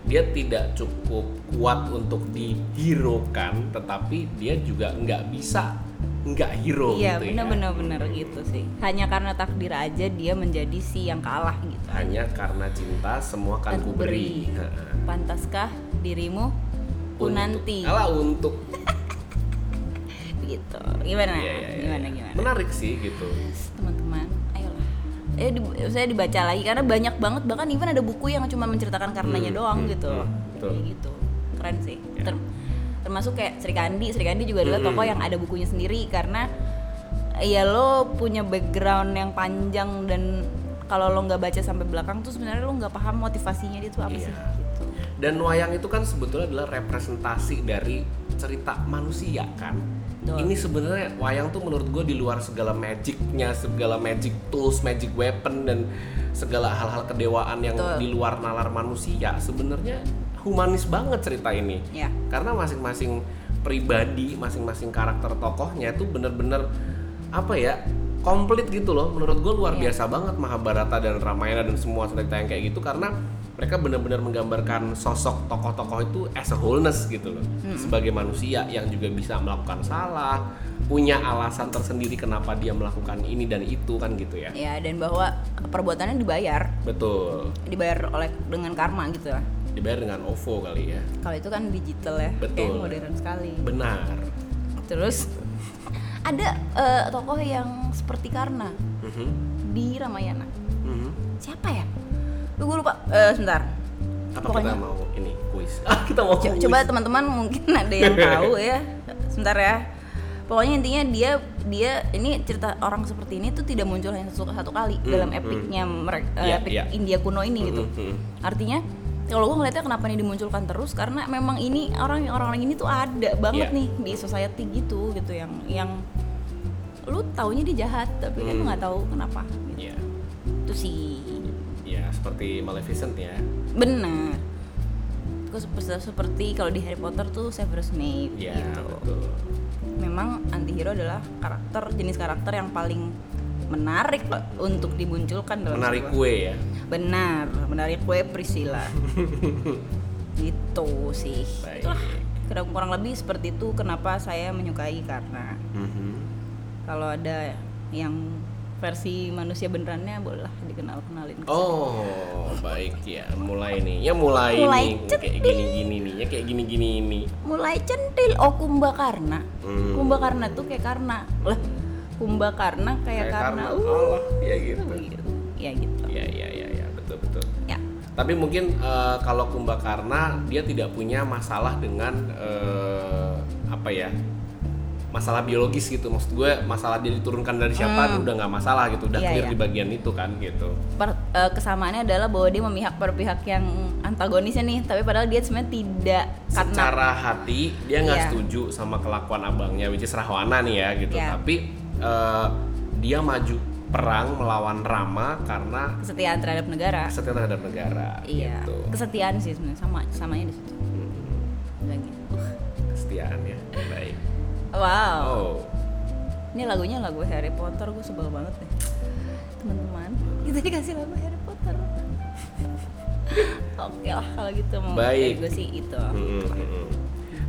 Speaker 1: Dia tidak cukup kuat untuk dihirokan tetapi dia juga nggak bisa nggak hero
Speaker 2: iya
Speaker 1: gitu
Speaker 2: bener
Speaker 1: ya
Speaker 2: bener bener gitu sih. Hanya karena takdir aja dia menjadi si yang kalah gitu.
Speaker 1: Hanya karena cinta semua kan ku beri.
Speaker 2: Pantaskah dirimu ku nanti?
Speaker 1: Alah untuk.
Speaker 2: Gitu. Gimana?
Speaker 1: Iya, iya, iya,
Speaker 2: gimana
Speaker 1: iya.
Speaker 2: gimana?
Speaker 1: Menarik sih gitu.
Speaker 2: Teman-teman eh di, saya dibaca lagi karena banyak banget bahkan even ada buku yang cuma menceritakan karenanya
Speaker 1: Hmm,
Speaker 2: doang
Speaker 1: hmm,
Speaker 2: gitu
Speaker 1: hmm, betul.
Speaker 2: Kayak gitu keren sih
Speaker 1: Ya.
Speaker 2: Ter- termasuk kayak Sri Kandi Sri Kandi juga adalah
Speaker 1: Hmm.
Speaker 2: tokoh yang ada bukunya sendiri karena ya lo punya background yang panjang dan kalau lo nggak baca sampai belakang tuh sebenarnya lo nggak paham motivasinya dia tuh apa
Speaker 1: Iya.
Speaker 2: sih gitu
Speaker 1: dan wayang itu kan sebetulnya adalah representasi dari cerita manusia kan
Speaker 2: Betul.
Speaker 1: ini sebenarnya wayang tuh menurut gue di luar segala magicnya segala magic tools magic weapon dan segala hal-hal kedewaan yang
Speaker 2: Betul.
Speaker 1: di luar nalar manusia sebenarnya humanis banget cerita ini
Speaker 2: ya
Speaker 1: karena masing-masing pribadi masing-masing karakter tokohnya itu bener-bener apa ya komplit gitu loh menurut gue luar
Speaker 2: Iya.
Speaker 1: biasa banget Mahabharata dan Ramayana dan semua cerita yang kayak gitu karena mereka benar-benar menggambarkan sosok tokoh-tokoh itu as a wholeness gitu loh sebagai manusia yang juga bisa melakukan salah punya alasan tersendiri kenapa dia melakukan ini dan itu kan gitu ya
Speaker 2: ya dan bahwa perbuatannya dibayar
Speaker 1: betul
Speaker 2: dibayar oleh dengan karma gitu lah
Speaker 1: dibayar dengan OVO kali ya
Speaker 2: kalau itu kan digital ya
Speaker 1: Betul.
Speaker 2: kayak modern sekali
Speaker 1: benar
Speaker 2: Terus ada eh, tokoh yang seperti Karna
Speaker 1: Mhm.
Speaker 2: di Ramayana.
Speaker 1: Mhm.
Speaker 2: Siapa ya? Lu gue lupa. Eh sebentar.
Speaker 1: apa
Speaker 2: Pokoknya-
Speaker 1: kita mau ini kuis ah kita mau
Speaker 2: Co-
Speaker 1: kuis
Speaker 2: coba teman-teman mungkin ada yang tahu ya. Sebentar ya. Pokoknya intinya dia dia ini cerita orang seperti ini tuh tidak muncul hanya satu, satu kali
Speaker 1: Hmm,
Speaker 2: dalam
Speaker 1: hmm.
Speaker 2: epicnya mereka
Speaker 1: Iya,
Speaker 2: epic
Speaker 1: iya.
Speaker 2: India kuno ini gitu.
Speaker 1: Mhm, mhm.
Speaker 2: Artinya kalau gue ngeliatnya kenapa ini dimunculkan terus karena memang ini orang orang ini tuh ada banget
Speaker 1: Iya.
Speaker 2: nih di society gitu gitu yang yang lu taunya dia jahat tapi kan lu nggak tahu kenapa gitu.
Speaker 1: Iya.
Speaker 2: itu sih
Speaker 1: ya seperti Maleficent ya.
Speaker 2: Benar Kok seperti, seperti kalau di Harry Potter tuh Severus Snape
Speaker 1: ya
Speaker 2: gitu.
Speaker 1: betul.
Speaker 2: Memang antihero adalah karakter jenis karakter yang paling menarik untuk dimunculkan dalam
Speaker 1: menarik
Speaker 2: sebuah-
Speaker 1: kue ya?
Speaker 2: Benar menarik kue Priscilla. Gitu sih.
Speaker 1: Baik.
Speaker 2: itulah kurang kurang lebih seperti itu kenapa saya menyukai karena
Speaker 1: Mhm.
Speaker 2: kalau ada yang versi manusia benerannya bolehlah dikenal kenalin
Speaker 1: oh baik ya. Mulai nih. Ya mulai,
Speaker 2: Mulai
Speaker 1: nih. Kayak gini gini nih. Ya kayak gini gini ini
Speaker 2: mulai centil. Oh Kumbakarna
Speaker 1: Hmm.
Speaker 2: Kumbakarna tuh kayak karena lah Kumbakarna kayak, karena, uh
Speaker 1: Allah ya gitu.
Speaker 2: gitu. ya gitu.
Speaker 1: Ya ya ya ya betul betul.
Speaker 2: Ya.
Speaker 1: Tapi mungkin eh, kalau Kumbakarna dia tidak punya masalah dengan eh, apa ya masalah biologis gitu. Maksud gue masalah dia diturunkan dari siapa udah nggak masalah gitu. Udah
Speaker 2: Hmm. Iya,
Speaker 1: clear
Speaker 2: iya.
Speaker 1: di bagian itu kan gitu.
Speaker 2: Per- eh, kesamaannya adalah bahwa dia memihak pada pihak yang antagonisnya nih. Tapi padahal dia sebenarnya tidak karena
Speaker 1: secara hati dia nggak
Speaker 2: Iya.
Speaker 1: setuju sama kelakuan abangnya which is Rahwana nih ya gitu.
Speaker 2: Iya.
Speaker 1: tapi eh, dia maju perang melawan Rama karena
Speaker 2: kesetiaan terhadap negara.
Speaker 1: Setia terhadap negara
Speaker 2: iya.
Speaker 1: gitu.
Speaker 2: Kesetiaan sih sebenarnya sama samanya di situ.
Speaker 1: Hmm,
Speaker 2: Lagi.
Speaker 1: kesetiaan ya baik
Speaker 2: wow
Speaker 1: oh
Speaker 2: ini lagunya lagu Harry Potter gue sebel banget deh teman-teman kita dikasih lagu Harry Potter oke lah kalau gitu mau
Speaker 1: Baik.
Speaker 2: gue sih itu
Speaker 1: Mm-mm, mm-mm.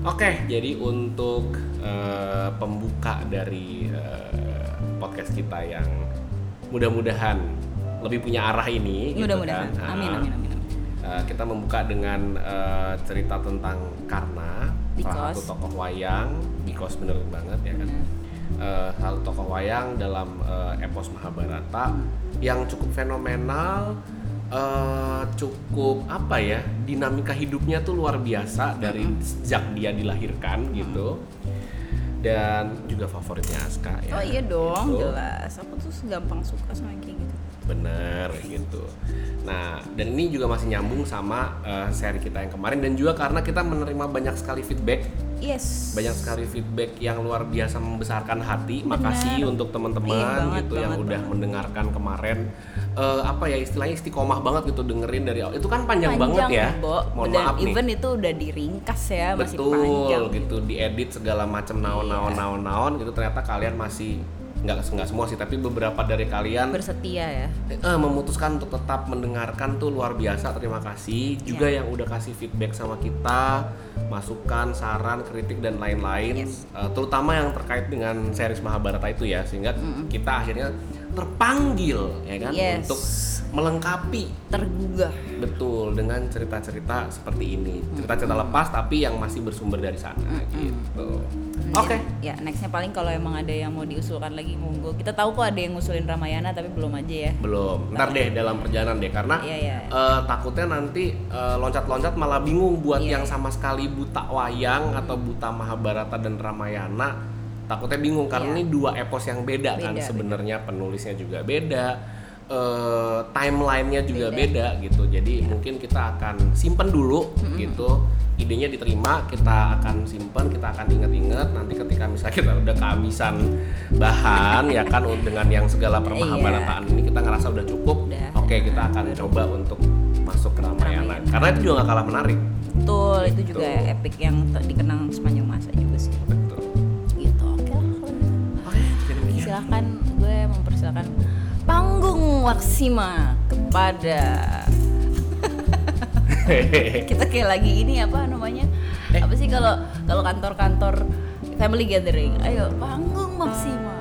Speaker 1: Oke, jadi untuk eh, pembuka dari eh, podcast kita yang mudah-mudahan lebih punya arah ini, gitu
Speaker 2: mudah-mudahan
Speaker 1: kan.
Speaker 2: amin
Speaker 1: Ah,
Speaker 2: amin amin, amin.
Speaker 1: eh, kita membuka dengan eh, cerita tentang Karna, salah satu
Speaker 2: Because.
Speaker 1: tokoh wayang, because bener banget ya kan.
Speaker 2: Bener.
Speaker 1: Salah satu tokoh wayang dalam eh, epos Mahabharata yang cukup fenomenal, eh, cukup apa ya dinamika hidupnya tuh luar biasa dari sejak dia dilahirkan gitu dan juga favoritnya Aska ya
Speaker 2: oh iya dong
Speaker 1: gitu.
Speaker 2: jelas aku tuh gampang suka sama kayak gitu
Speaker 1: bener gitu nah dan ini juga masih nyambung sama eh, seri kita yang kemarin dan juga karena kita menerima banyak sekali feedback
Speaker 2: yes
Speaker 1: banyak sekali feedback yang luar biasa membesarkan hati.
Speaker 2: Benar.
Speaker 1: Makasih untuk
Speaker 2: Iya,
Speaker 1: teman-teman
Speaker 2: banget,
Speaker 1: gitu yang
Speaker 2: banget,
Speaker 1: udah
Speaker 2: banget.
Speaker 1: mendengarkan kemarin Eh, apa ya istilahnya istiqomah banget gitu dengerin dari awal. Itu kan panjang, banget ya.
Speaker 2: Bo.
Speaker 1: Mohon
Speaker 2: dan
Speaker 1: maaf nih.
Speaker 2: even itu udah diringkas ya masih
Speaker 1: Betul
Speaker 2: panjang
Speaker 1: gitu diedit segala macam naon naon
Speaker 2: Iya.
Speaker 1: naon naon gitu ternyata kalian masih nggak nggak semua sih tapi beberapa dari kalian
Speaker 2: bersetia ya
Speaker 1: eh, memutuskan untuk tetap mendengarkan tuh luar biasa terima kasih juga
Speaker 2: Iya.
Speaker 1: yang udah kasih feedback sama kita masukan saran kritik dan lain-lain
Speaker 2: Yes.
Speaker 1: Eh, terutama yang terkait dengan series Mahabharata itu ya sehingga kita akhirnya terpanggil ya kan
Speaker 2: Yes.
Speaker 1: untuk melengkapi.
Speaker 2: Tergugah.
Speaker 1: Betul dengan cerita-cerita seperti ini. Cerita-cerita lepas tapi yang masih bersumber dari sana gitu. Oke.
Speaker 2: ya nextnya paling kalau emang ada yang mau diusulkan lagi monggo. Kita tahu kok ada yang ngusulin Ramayana tapi belum aja ya.
Speaker 1: Belum. Ntar deh. dalam perjalanan deh karena
Speaker 2: Iya, iya.
Speaker 1: eh, takutnya nanti eh, loncat-loncat malah bingung buat
Speaker 2: Iya,
Speaker 1: yang sama sekali buta wayang atau buta Mahabharata dan Ramayana takutnya bingung karena
Speaker 2: Iya.
Speaker 1: ini dua epos yang beda, kan
Speaker 2: Beda,
Speaker 1: sebenarnya penulisnya juga beda eh, timelinenya juga
Speaker 2: Beda.
Speaker 1: beda. gitu jadi
Speaker 2: Iya.
Speaker 1: mungkin kita akan simpen dulu gitu idenya diterima kita akan simpen kita akan inget-inget nanti ketika misalnya kita udah kehabisan bahan ya kan dengan yang segala permahabarataan ini kita ngerasa udah cukup
Speaker 2: Udah.
Speaker 1: oke kita akan coba untuk masuk ke Ramayana karena itu juga gak kalah menarik
Speaker 2: betul itu juga
Speaker 1: Betul.
Speaker 2: epic yang dikenang sepanjang masa juga sih silakan gue mempersilakan panggung Waksima kepada kita kayak lagi ini apa namanya?
Speaker 1: Eh.
Speaker 2: apa sih kalau kalau kantor-kantor family gathering? Ayo panggung Maksima